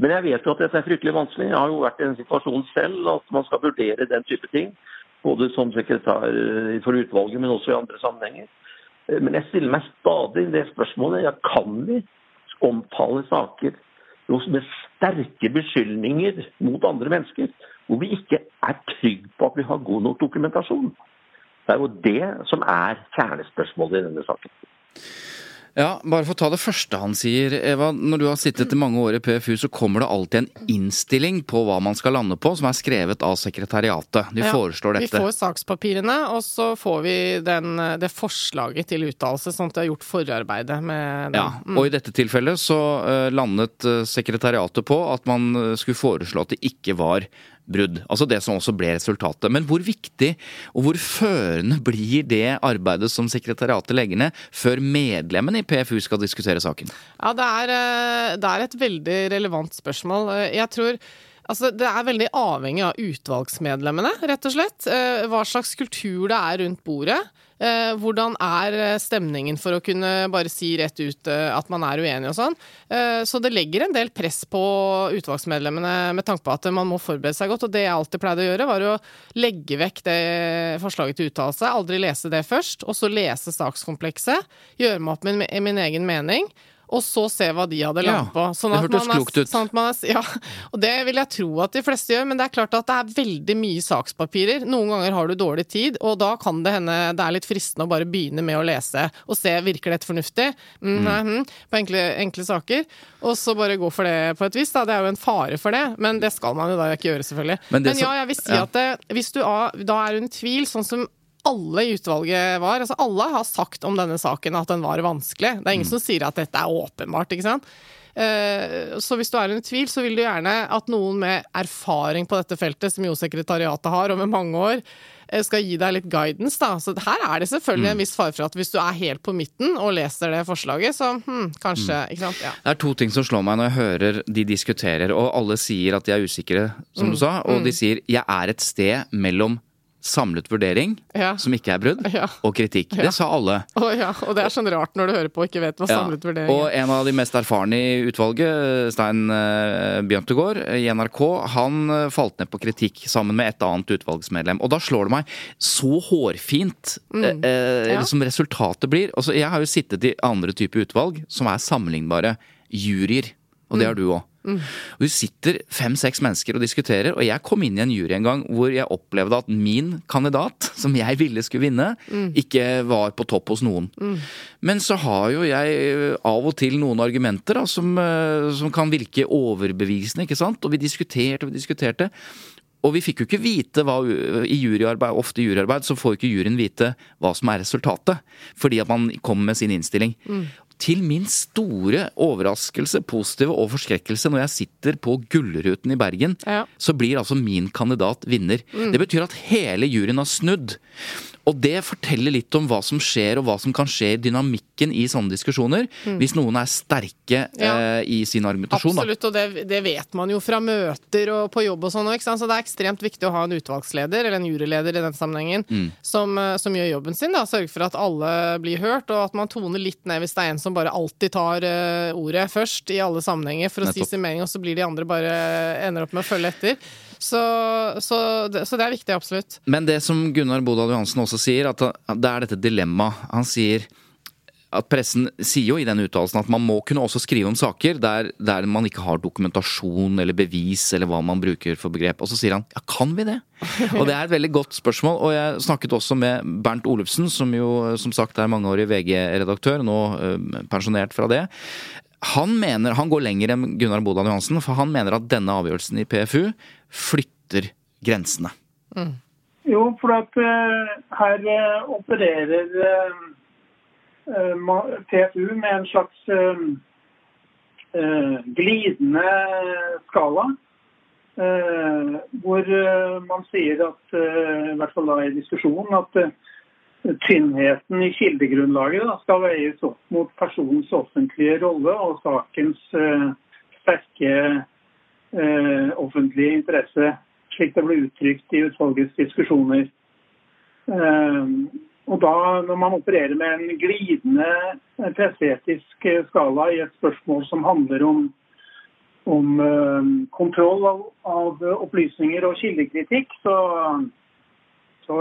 men jeg vet jo at dette er fryktelig vanskelig. Jeg har jo vært i den situasjonen selv at man skal vurdere den type ting. Både som sekretær for utvalget, men også i andre sammenhenger. Men jeg stiller meg stadig det spørsmålet. Ja, kan vi omtale saker med sterke beskyldninger mot andre mennesker, hvor vi ikke er trygge på at vi har god nok dokumentasjon. Det er jo det som er kjernespørsmålet i denne saken. Ja, bare for å ta det første han sier. Eva, når du har sittet i mange år i PFU, så kommer det alltid en innstilling på hva man skal lande på, som er skrevet av sekretariatet. De ja, foreslår dette. Vi får sakspapirene, og så får vi den, det forslaget til uttalelse, sånn at de har gjort forarbeidet med det. Ja, og i dette tilfellet så uh, landet uh, sekretariatet på at man uh, skulle foreslå at det ikke var brudd. Altså det som også ble resultatet. Men hvor viktig og hvor førende blir det arbeidet som sekretariatet legger ned, før medlemmene i PFU skal diskutere saken? Ja, det er, eh, det er et veldig relevant spørsmål. Eh, jeg tror Altså, Det er veldig avhengig av utvalgsmedlemmene, rett og slett. Eh, hva slags kultur det er rundt bordet. Eh, hvordan er eh, stemningen for å kunne bare si rett ut at man er uenig og sånn. Så det legger en del press på utvalgsmedlemmene med tanke på at man må forberede seg godt. Og det jeg alltid pleide å gjøre, var å legge vekk det forslaget til uttalelse, aldri lese det først, og så lese sakskomplekset, gjøre meg opp min, min egen mening og så se hva de hadde lagt på. Sånn det hørtes klokt ut. Sånn er, ja, og det vil jeg tro at de fleste gjør, men det er klart at det er veldig mye sakspapirer. Noen ganger har du dårlig tid, og da kan det hende det er litt fristende å bare begynne med å lese og se virker dette fornuftig mm, mm. Mm, på enkle, enkle, saker, og så bare gå for det på et vis. Da. Det er jo en fare for det, men det skal man jo da ikke gjøre, selvfølgelig. Men, men ja, jeg vil si at det, hvis du da er under tvil, sånn som alle i utvalget var. Altså alle har sagt om denne saken at den var vanskelig. Det er ingen mm. som sier at dette er åpenbart, ikke sant. Eh, så hvis du er under tvil, så vil du gjerne at noen med erfaring på dette feltet, som jo sekretariatet har over mange år, eh, skal gi deg litt guidance, da. Så her er det selvfølgelig en mm. viss fare for at hvis du er helt på midten og leser det forslaget, så hm, kanskje mm. Ikke sant. Ja. Det er to ting som slår meg når jeg hører de diskuterer, og alle sier at de er usikre, som mm. du sa, og mm. de sier 'jeg er et sted mellom' samlet vurdering, ja. som ikke er brudd, ja. og kritikk. Ja. Det sa alle. Oh, og det er sånn rart når du hører på og ikke vet hva samlet vurdering er. Og en av de mest erfarne i utvalget, Stein Bjøntegård Bjørntegård i NRK, han uh, falt ned på kritikk sammen med et annet utvalgsmedlem. Og da slår det meg så hårfint mm. uh, som resultatet blir. Altså, jeg har jo sittet i andre typer utvalg som er sammenlignbare. Juryer. Og det har du òg. Mm. Og Du sitter fem-seks mennesker og diskuterer, og jeg kom inn i en jury en gang hvor jeg opplevde at min kandidat, som jeg ville skulle vinne, mm. ikke var på topp hos noen. Mm. Men så har jo jeg eh, av og til noen argumenter da, som, eh, som kan virke overbevisende, ikke sant? Og vi diskuterte og vi diskuterte. Og vi fikk jo ikke vite hva i juryarbeid, Ofte i juryarbeid så får ikke juryen vite hva som er resultatet, fordi at man kommer med sin innstilling. Til min store overraskelse, positive og forskrekkelse, når jeg sitter på Gullruten i Bergen, ja. så blir altså min kandidat vinner. Mm. Det betyr at hele juryen har snudd. Og det forteller litt om hva som skjer, og hva som kan skje i dynamikken i sånne diskusjoner. Mm. Hvis noen er sterke ja. eh, i sin argumentasjon. Absolutt, da. og det, det, vet man jo fra møter og på jobb og sånn òg. Så det er ekstremt viktig å ha en utvalgsleder, eller en juryleder i den sammenhengen, mm. som, eh, som, gjør jobben sin. da, Sørger for at alle blir hørt, og at man toner litt ned hvis det er en som bare alltid tar uh, ordet først i alle sammenhenger for å Nettopp. si sin mening, og så blir de andre bare ender opp med å følge etter. Så, så, det, så, det, er viktig, absolutt. Men det som Gunnar Bodal Johansen også sier, at det er dette dilemmaet. Han sier at Pressen sier jo i den uttalelsen at man må kunne også skrive om saker der, der, man ikke har dokumentasjon eller bevis eller hva man bruker for begrep. Og så sier han ja, kan vi det? Og det er et veldig godt spørsmål. Og jeg snakket også med Bernt Olufsen, som jo som sagt er mangeårig VG-redaktør, nå øh, pensjonert fra det. Han mener, han går lenger enn Gunnar Bodal Johansen, for han mener at denne avgjørelsen i PFU flytter grensene. Mm. Jo, for at uh, her uh, opererer uh, PFU med en slags glidende skala. hvor man sier at, i hvert fall da i diskusjonen, at tynnheten i kildegrunnlaget da, skal veies opp mot personens offentlige rolle og sakens sterke uh, offentlig interesse, slik det ble uttrykt i utvalgets diskusjoner. Eh, og da, Når man opererer med en glidende presseetisk skala i et spørsmål som handler om, om kontroll av, av opplysninger og kildekritikk, så så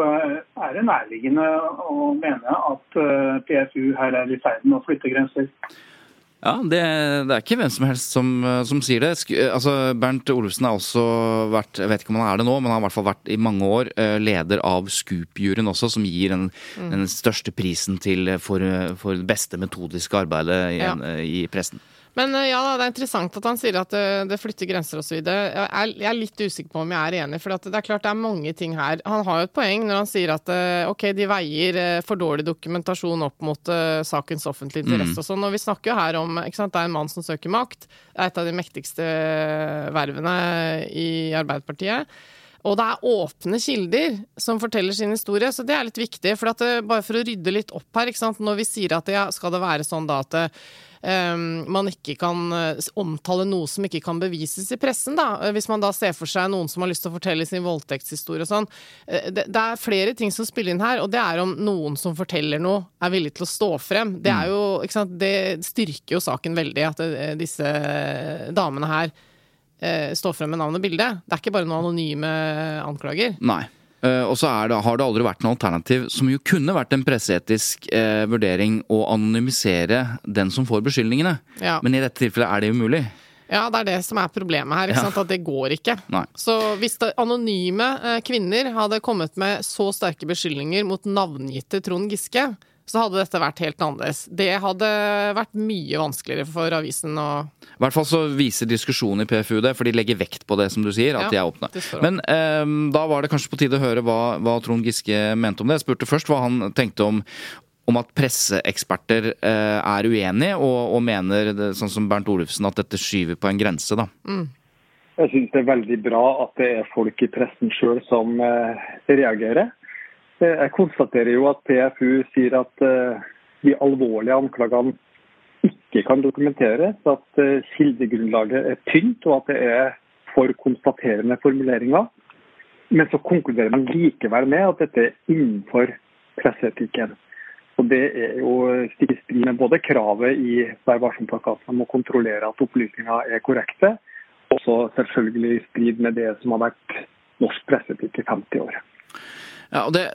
er det nærliggende å mene at eh, PFU her er i ferd med å flytte grenser. Ja, det, det, er ikke hvem som helst som, som sier det. Altså, Bernt Olufsen har også vært jeg vet ikke om han er det nå, men han har i hvert fall vært i mange år eh, leder av Scoop-juryen også, som gir den, mm. den største prisen til for, for det beste metodiske arbeidet i, ja. i pressen. Men eh, ja, det er interessant at han sier at det, eh, det flytter grenser osv. Jeg, er litt usikker på om jeg er enig, for det er klart det er mange ting her. Han har jo et poeng når han sier at eh, ok, de veier for dårlig dokumentasjon opp mot sakens offentlige interesse mm. og sånn. Og vi snakker jo her om ikke sant, det er en mann som søker makt. Det er et av de mektigste vervene i Arbeiderpartiet. Og det er åpne kilder som forteller sin historie, så det er litt viktig. For at, bare for å rydde litt opp her, når vi sier at ja, skal det være sånn da at man ikke kan uh, omtale noe som ikke kan bevises i pressen, da. Uh, hvis man da ser for seg noen som har lyst til å fortelle sin voldtektshistorie og sånn. Uh, det, det, er flere ting som spiller inn her, og det er om noen som forteller noe, er villig til å stå frem. Det er jo, sant, det styrker jo saken veldig at disse damene her står frem med navn og bilde. Det er ikke bare noen anonyme anklager. Nei. Uh, og så det, har det aldri vært noe alternativ, som jo kunne vært en presseetisk uh, vurdering, å anonymisere den som får beskyldningene. Ja. Men i dette tilfellet er det umulig. Ja, det er det som er problemet her. Ja. At det går ikke. Nei. Så hvis det, anonyme uh, kvinner hadde kommet med så sterke beskyldninger mot navngitte Trond Giske, så hadde dette vært helt annerledes. Det hadde vært mye vanskeligere for avisen å I hvert fall så viser diskusjonen i PFU det, for de legger vekt på det, som du sier, at ja, de er åpne. Men eh, da var det kanskje på tide å høre hva, hva, Trond Giske mente om det. Jeg spurte først hva han tenkte om om at presseeksperter eh, er uenige og, og, mener, sånn som Bernt Olufsen, at dette skyver på en grense. da. Mm. Jeg syns det er veldig bra at det er folk i pressen sjøl som eh, reagerer. Eh, jeg konstaterer jo at PFU sier at eh, de alvorlige anklagene ikke kan dokumenteres, at eh, kildegrunnlaget er tynt og at det er for konstaterende formuleringer. Men så konkluderer man likevel med at dette er innenfor presseetikken. Og Det er jo stikk i strid med både kravet i Vær varsom-plakaten om å kontrollere at opplysninger er korrekte, og selvfølgelig i strid med det som har vært norsk presseetikk i 50 år. Ja, det,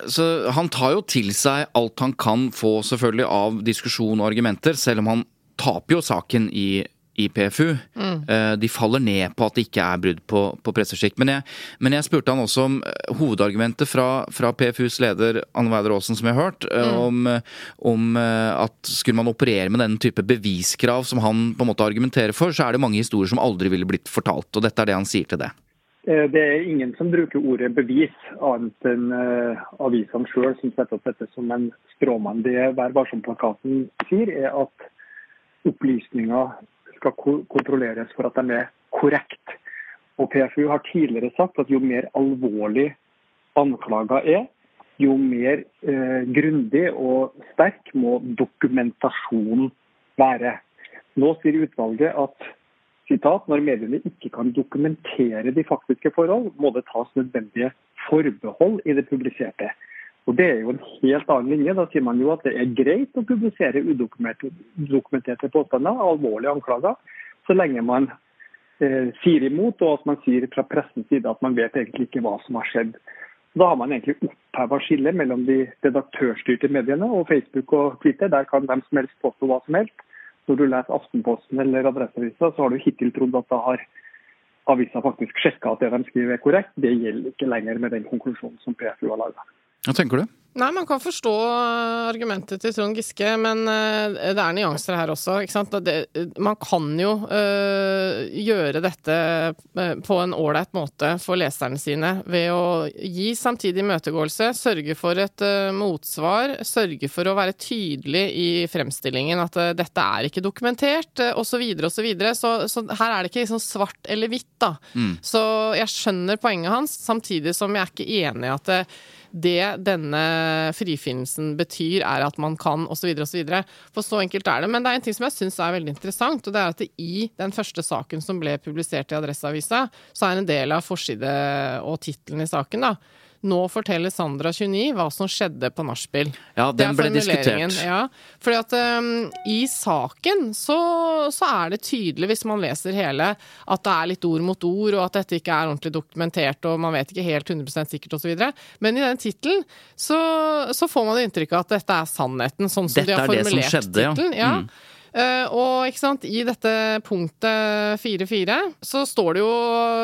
Han tar jo til seg alt han kan få selvfølgelig av diskusjon og argumenter, selv om han taper jo saken i, i PFU. Mm. Eh, de faller ned på at det ikke er brudd på, på presseskikk. Men men jeg, spurte han også om eh, hovedargumentet fra, fra PFUs leder Anne Weider Aasen, som jeg har hørt, eh, mm. om, om, at skulle man operere med den type beviskrav som han på en måte argumenterer for, så er det mange historier som aldri ville blitt fortalt. Og dette er det han sier til det. Eh, det er ingen som bruker ordet bevis, annet enn uh, avisene sjøl, som setter opp dette som en stråmann. Det Vær varsom-plakaten sier, er at opplysninger skal kontrolleres for at de er korrekt. Og PFU har tidligere sagt at jo mer alvorlig anklager er, jo mer eh, grundig og sterk må dokumentasjonen være. Nå sier utvalget at Sitat, når mediene ikke kan dokumentere de faktiske forhold, må det tas nødvendige forbehold i det publiserte. Og Det er jo en helt annen linje. Da sier man jo at det er greit å publisere udokumenterte påstander, alvorlige anklager, så lenge man eh, sier imot, og at man sier fra pressens side at man vet egentlig ikke hva som har skjedd. Da har man egentlig oppheva skillet mellom de redaktørstyrte mediene og Facebook og Twitter. Der kan hvem som helst påstå hva som helst når du leser Aftenposten eller Adresseavisa, så har du hittil trodd at da har avisa faktisk sjekka at det de skriver er korrekt. Det gjelder ikke lenger med den konklusjonen som PFU har laga. Hva tenker du? Nei, Man kan forstå argumentet til Trond Giske, men eh, det er nyanser her også. Det, man kan jo øh, gjøre dette eh, på en ålreit måte for leserne sine ved å gi samtidig imøtegåelse, sørge for et øh, motsvar, sørge for å være tydelig i fremstillingen at øh, dette er ikke dokumentert, osv., osv. Så, videre, og så, videre. så Så her er det ikke liksom svart eller hvitt, da. Mm. Så jeg skjønner poenget hans, samtidig som jeg er ikke enig i at det, denne frifinnelsen betyr, er at man kan osv. osv. For så enkelt er det. Men det er en ting som jeg syns er veldig interessant, og det er at det i den første saken som ble publisert i Adresseavisa, så er en del av forside og tittelen i saken da, nå forteller Sandra 29 hva som skjedde på nachspiel. Ja, den ble diskutert. Ja, fordi at um, i saken så, så, er det tydelig, hvis man leser hele, at det er litt ord mot ord, og at dette ikke er ordentlig dokumentert, og man vet ikke helt 100% sikkert osv. Men i den tittelen så, så, får man inntrykk av at dette er sannheten, sånn som dette de har formulert tittelen. Ja. Mm. Uh, og ikke sant, i dette punktet 4.4 så står det jo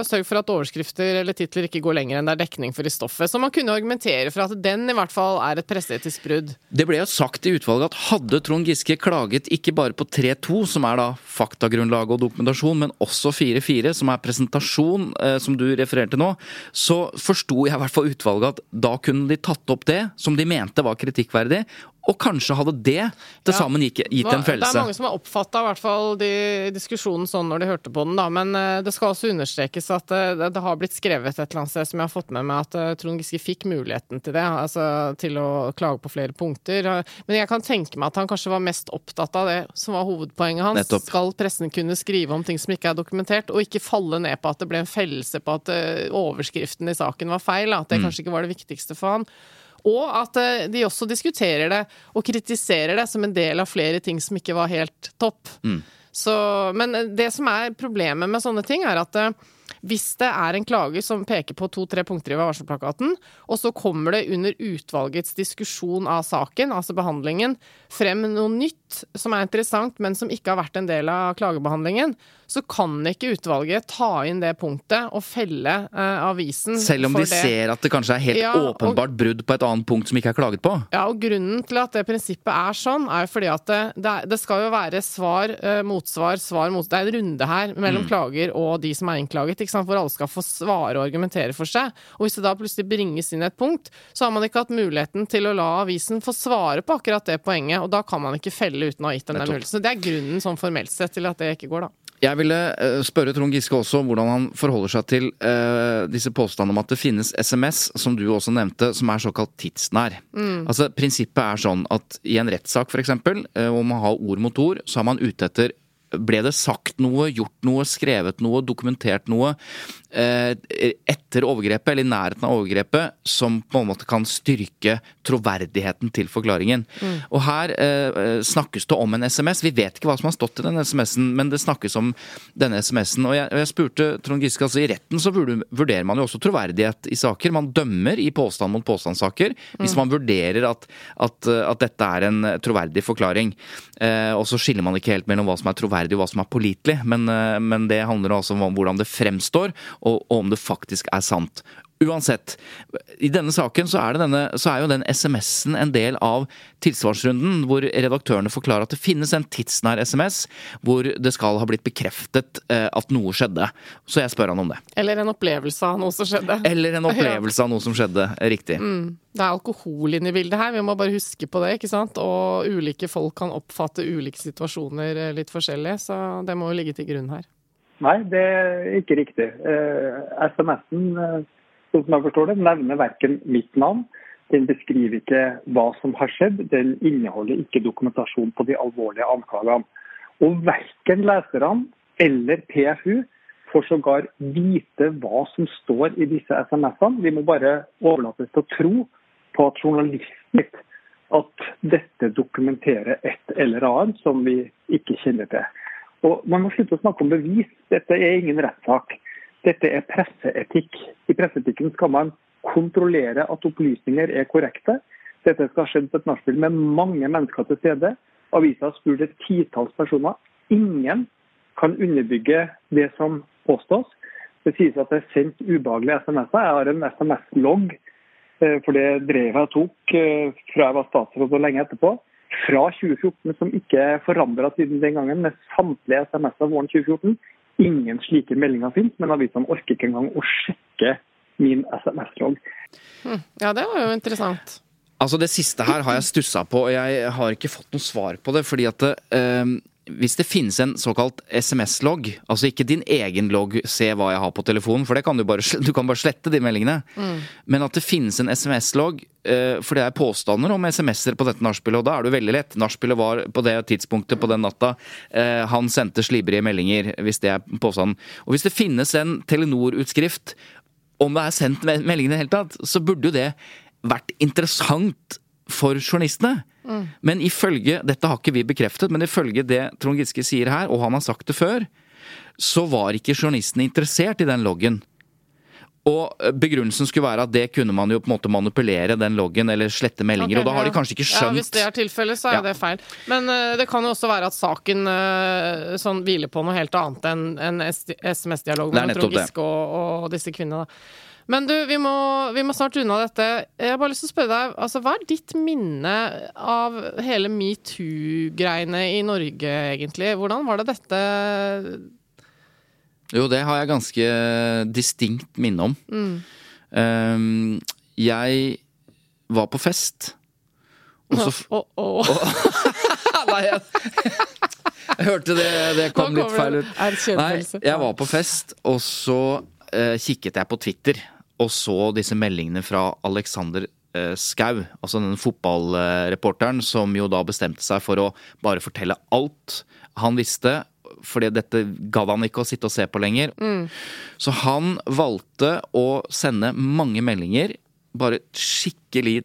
'sørg for at overskrifter eller titler ikke går lenger enn det er dekning for i stoffet'. Så man kunne argumentere for at den i hvert fall er et presseetisk brudd. Det ble jo sagt i utvalget at hadde Trond Giske klaget ikke bare på 3.2, som er da faktagrunnlag og dokumentasjon, men også 4.4, som er presentasjon, uh, som du refererte nå, så forsto jeg i hvert fall utvalget at da kunne de tatt opp det som de mente var kritikkverdig, Og kanskje hadde det til sammen gitt, gitt en Det er mange som har oppfatta diskusjonen sånn når de hørte på den, da. Men eh, det skal også understrekes at eh, det, det har blitt skrevet et eller annet sted som jeg har fått med meg, at eh, Trond Giske fikk muligheten til det. Altså til å klage på flere punkter. Men jeg kan tenke meg at han kanskje var mest opptatt av det som var hovedpoenget hans. Nettopp. Skal pressen kunne skrive om ting som ikke er dokumentert, og ikke falle ned på at det ble en fellelse på at overskriften i saken var feil? At det kanskje ikke var det viktigste for han. Og at eh, de også diskuterer det og kritiserer det som en del av flere ting som ikke var helt topp. Så, men eh, det som er problemet med sånne ting, er at eh, hvis det er en klager som peker på to-tre punkter i varselplakaten, og så kommer det under utvalgets diskusjon av saken, altså behandlingen, frem noe nytt som er interessant, men som ikke har vært en del av klagebehandlingen, så kan ikke utvalget ta inn det punktet og felle eh, avisen Selv om de det. ser at det kanskje er helt Ja, og- åpenbart brudd på et annet punkt som ikke er klaget på. Ja, og grunnen til at det prinsippet er sånn, er jo fordi at det, det, det skal jo være svar, eh, motsvar, svar, mot... Det er en runde her mellom klager og de som er innklaget, hvor alle skal få svare og argumentere for seg. Og hvis det da plutselig bringes inn et punkt, så har man ikke hatt muligheten til å la avisen få svare på akkurat det poenget, og da kan man ikke felle uten å ha gitt dem den muligheten. Så det er grunnen sånn formelt sett til at det ikke går, da. Jeg ville eh, spørre Trond Giske også hvordan han forholder seg til uh, disse påstandene om at det finnes SMS, som du også nevnte, som er såkalt tidsnær. Altså Prinsippet er sånn at i en rettssak f.eks., uh, om man har ord mot ord, så er man ute etter ble det sagt noe, gjort noe, skrevet noe, dokumentert noe eh, etter overgrepet, eller i nærheten av overgrepet, som på en måte kan styrke troverdigheten til forklaringen. Og her eh, snakkes det om en SMS. Vi vet ikke hva som har stått i den SMS-en, men det snakkes om denne SMS-en. Og jeg, jeg spurte Trond Giske, altså i retten så vurderer man jo også troverdighet i saker. Man dømmer i påstand mot påstandssaker hvis man vurderer at, at, at dette er en troverdig forklaring. Eh, og så skiller man ikke helt mellom hva som er troverdig og hva som er pålitelig, men, eh, men det handler altså om hvordan det fremstår, og, og om det faktisk er sant. Uansett, i denne saken så er, det denne, så er jo den SMS-en en del av tilsvarsrunden, hvor redaktørene forklarer at det finnes en tidsnær SMS hvor det skal ha blitt bekreftet eh, at noe skjedde. Så jeg spør han om det. Eller en opplevelse av noe som skjedde. Eller en [LAUGHS] opplevelse av noe som skjedde. Riktig. Det er alkohol inne i bildet her, vi må bare huske på det. ikke sant? Og ulike folk kan oppfatte ulike situasjoner eh, litt forskjellig, så det må jo ligge til grunn her. Nei, det er ikke riktig. Eh, SMS-en, eh, sånn som jeg forstår det, nevner verken mitt navn, den beskriver ikke hva som har skjedd, den inneholder ikke dokumentasjon på de alvorlige anklagene. Og verken leserne eller PFU får sågar vite hva som står i disse SMS-ene. Vi må bare overlates til å tro på at journalisten at dette dokumenterer et eller annet som vi ikke kjenner til. Og Man må slutte å snakke om bevis. Dette er ingen rettssak. Dette er presseetikk. I presseetikken skal man kontrollere at opplysninger er korrekte. Dette skal ha skjedd på et nachspiel med mange mennesker til stede. Avisa har spurt et titalls personer. Ingen kan underbygge det som påstås. Det sies at det er sendt ubehagelige SMS-er. Jeg har en SMS-logg, eh, for det drev jeg tok eh, fra jeg var statsråd og lenge etterpå. Fra 2014, som ikke er forandra siden den gangen, med samtlige SMS-er våren 2014. Ingen slike meldinger finnes, men avisene orker ikke engang å sjekke min SMS-logg. Ja, det var jo interessant. Altså Det siste her har jeg stussa på, og jeg har ikke fått noe svar på det. fordi at eh, Hvis det finnes en såkalt SMS-logg, altså ikke din egen logg 'se hva jeg har på telefonen', for det kan du bare, du kan bare slette de meldingene, men at det finnes en SMS-logg, eh, for det er påstander om SMS-er på dette nachspielet, og da er det jo veldig lett. Nachspielet var på det tidspunktet på den natta. Eh, han sendte slibrige meldinger, hvis det er påstanden. Og hvis det finnes en Telenor-utskrift om det er sendt meldinger i det hele tatt, så burde jo det vært interessant for journalistene. Men ifølge, dette har ikke vi bekreftet, men ifølge det Trond Giske sier her, og han har sagt det før, så var ikke journalistene interessert i den loggen. Og begrunnelsen skulle være at det kunne man jo på en måte manipulere den loggen eller slette meldinger, okay, og da har de kanskje ikke Ja, Hvis det er tilfellet, så er Ja. det feil. Men uh, det kan jo også være at saken uh, sånn hviler på noe helt annet enn en SMS-dialog mellom Trond Giske og, og disse kvinnene. da. Men du, vi må, vi må snart unna dette. Jeg har bare lyst til å spørre deg, altså, hva er ditt minne av hele metoo-greiene i Norge, egentlig? Hvordan var det dette Jo, det har jeg ganske distinkt minne om. Um, jeg var på fest, Og så, oh, oh, oh. Nei, jeg, jeg hørte det, det kom litt feil ut. Nei, jeg var på fest, og så uh, kikket jeg på Twitter og så disse meldingene fra Alexander eh, Skau, altså den fotballreporteren som jo da bestemte seg for å bare fortelle alt han visste. Fordi dette gadd han ikke å sitte og se på lenger. Så han valgte å sende mange meldinger. Bare skikkelig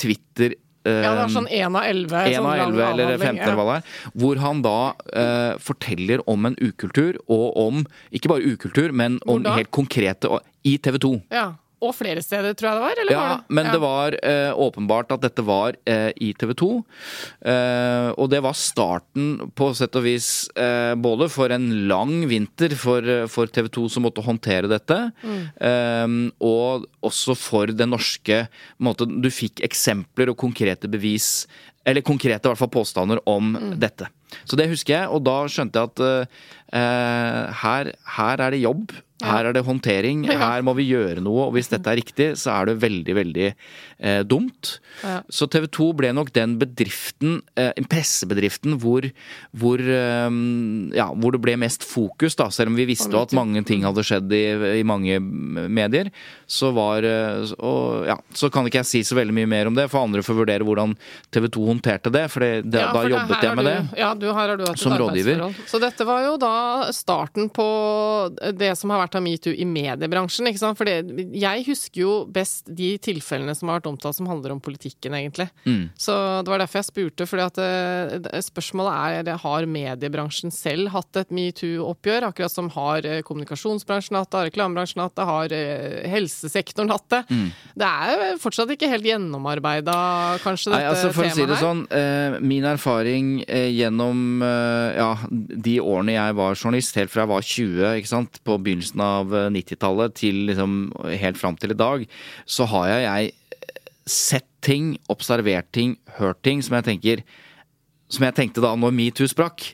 Twitter eh, Ja, det var sånn én av elleve. en sånn av lang elleve eller avhandling, 15 eller hva det er. Hvor han da uh, forteller om en ukultur, og om ikke bare ukultur, men om helt konkrete I TV 2. Ja. Og flere steder, tror jeg det var? Eller Ja, var det? men ja. det var eh, åpenbart at dette var eh, i TV 2. Eh, og det var starten, på sett og vis, eh, både for en lang vinter for, eh, for TV 2 som måtte håndtere dette, eh, og også for det norske måte, Du fikk eksempler og konkrete bevis, eller konkrete i hvert fall påstander om dette. Så det husker jeg, og da skjønte jeg at eh, her, her er det jobb. Her er det håndtering, her må vi gjøre noe. Og hvis dette er riktig, så er det veldig, veldig eh, dumt. Ja. Så TV 2 ble nok den bedriften, eh, pressebedriften, hvor, hvor, eh, ja, hvor det ble mest fokus, da. Selv om vi visste at mange ting hadde skjedd i, i mange medier. Så var eh, og, ja, Så kan ikke jeg si så veldig mye mer om det, for andre får vurdere hvordan TV 2 håndterte det. For det, det, da for det- jobbet jeg med du, det. Ja, du, her har du hatt et som rådgiver. Så dette var jo da starten på det som har vært av metoo i mediebransjen, ikke sant. For det, jeg husker jo best de tilfellene som har vært omtalt som handler om politikken, egentlig. Mm. Så det var derfor jeg spurte, fordi at eh, spørsmålet er har mediebransjen selv hatt et metoo-oppgjør, akkurat som har eh, kommunikasjonsbransjen hatt det, har reklamebransjen hatt det, har eh, helsesektoren hatt det. Mm. Det er jo fortsatt ikke helt gjennomarbeida, kanskje, dette Nei, dette altså For å si det her. sånn, eh, min erfaring eh, gjennom eh, ja, de årene jeg var journalist, helt fra jeg var 20, ikke sant, på begynnelsen av eh, 90-tallet til liksom helt fram til i dag, så har jeg, jeg sett ting, observert ting, hørt ting som jeg tenker som jeg tenkte da når metoo sprakk.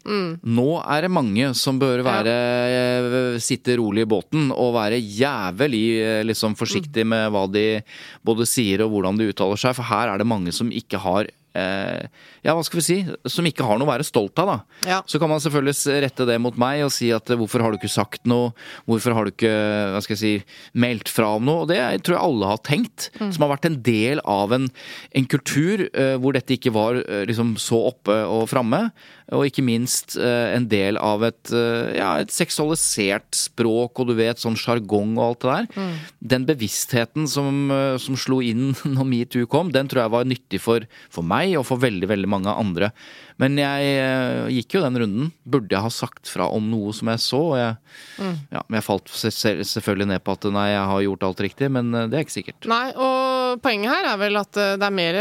Nå er det mange som bør være ja. sitte rolig i båten og være jævlig eh, liksom, forsiktig med hva de både sier og hvordan de uttaler seg, for her er det mange som ikke har eh, ja, hva skal vi si, som ikke har noe å være stolt av, da. Ja. Så kan man selvfølgelig rette det mot meg og si at eh, hvorfor har du ikke sagt noe, hvorfor har du ikke, hva skal jeg si, meldt fra om noe, og det tror jeg alle har tenkt, som har vært en del av en, en kultur uh, hvor dette ikke var uh, liksom så oppe og framme, og ikke minst uh, en del av et, eh, ja, et seksualisert språk, og du vet, sånn sjargong og alt det der. Den bevisstheten som, eh, som slo inn [LAUGHS] når metoo kom, den tror jeg var nyttig for, for meg og for veldig, veldig mange andre. Men jeg eh, gikk jo den runden. Burde jeg ha sagt fra om noe som jeg så? Og jeg, ja, men jeg falt se- se- selvfølgelig ned på at nei, jeg har gjort alt riktig, men eh, det er ikke sikkert. Nei, og poenget her er vel at eh, det er mer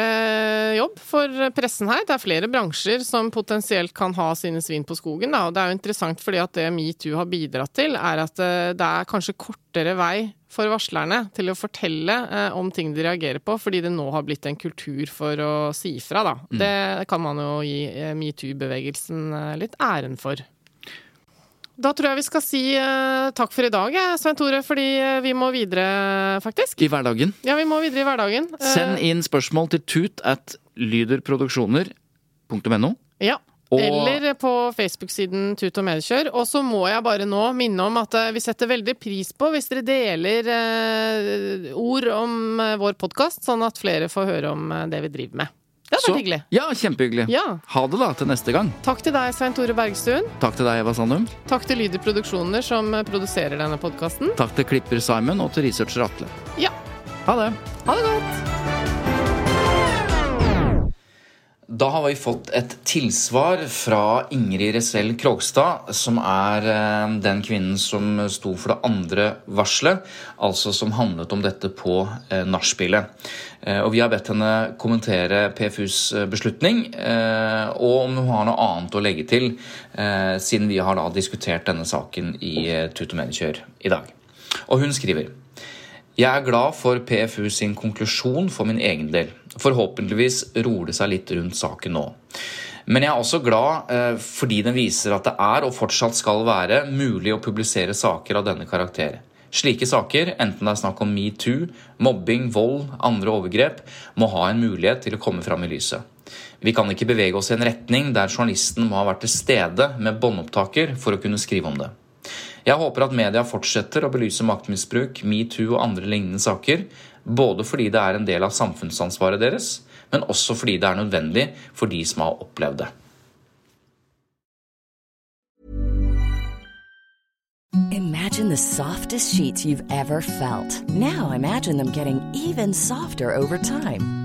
jobb for pressen her. Det er flere bransjer som potensielt kan ha sine svin på skogen. Da. Og det er jo interessant fordi at det metoo har bidratt til, er at det er kanskje kortere vei for varslerne til å fortelle eh, om ting de reagerer på, fordi det nå har blitt en kultur for å si ifra, da. Det kan man jo gi eh, metoo-bevegelsen eh, litt æren for. Da tror jeg vi skal si eh, takk for i dag, Svein Tore, fordi eh, vi må videre, faktisk. I hverdagen. Ja, vi må videre i hverdagen. Eh, Send inn spørsmål til tut at lyderproduksjoner.no. Ja. Og- Eller på Facebook-siden Tut og Medkjør. Og så må jeg bare nå minne om at eh, vi setter veldig pris på hvis dere deler eh, ord om eh, vår podkast, sånn at flere får høre om eh, det vi driver med. Det hadde vært hyggelig. Ja, kjempehyggelig. Ja. Ha det da til neste gang. Takk til deg, Svein Tore Bergstuen. Takk til deg, Eva Sandum. Takk til Lyder Produksjoner, som produserer denne podkasten. Takk til klipper Simon og til researcher Atle. Ja. Ha det. Ha det godt. Da har vi fått et tilsvar fra Ingrid Resell Krogstad, som er eh, den kvinnen som sto for det andre varselet, altså som handlet om dette på eh, nachspielet. Eh, og vi har bedt henne kommentere PFUs beslutning, og om hun har noe annet å legge til, siden vi har da diskutert denne saken i Tut og Mediekjør i dag. Og hun skriver jeg er glad for PFU sin konklusjon for min egen del. Forhåpentligvis roer det seg litt rundt saken nå. Men jeg er også glad eh, fordi den viser at det er, og fortsatt skal være, mulig å publisere saker av denne karakter. Slike saker, enten det er snakk om metoo, mobbing, vold, andre overgrep, må ha en mulighet til å komme fram i lyset. Vi kan ikke bevege oss i en retning der journalisten må ha vært til stede med båndopptaker for å kunne skrive om det. Jeg håper at media fortsetter å belyse maktmisbruk, metoo og andre lignende saker, både fordi det er en del av samfunnsansvaret deres, men også fordi det er nødvendig for de som har opplevd det. Imagine the softest sheets you've ever felt. Now imagine them getting even softer over time.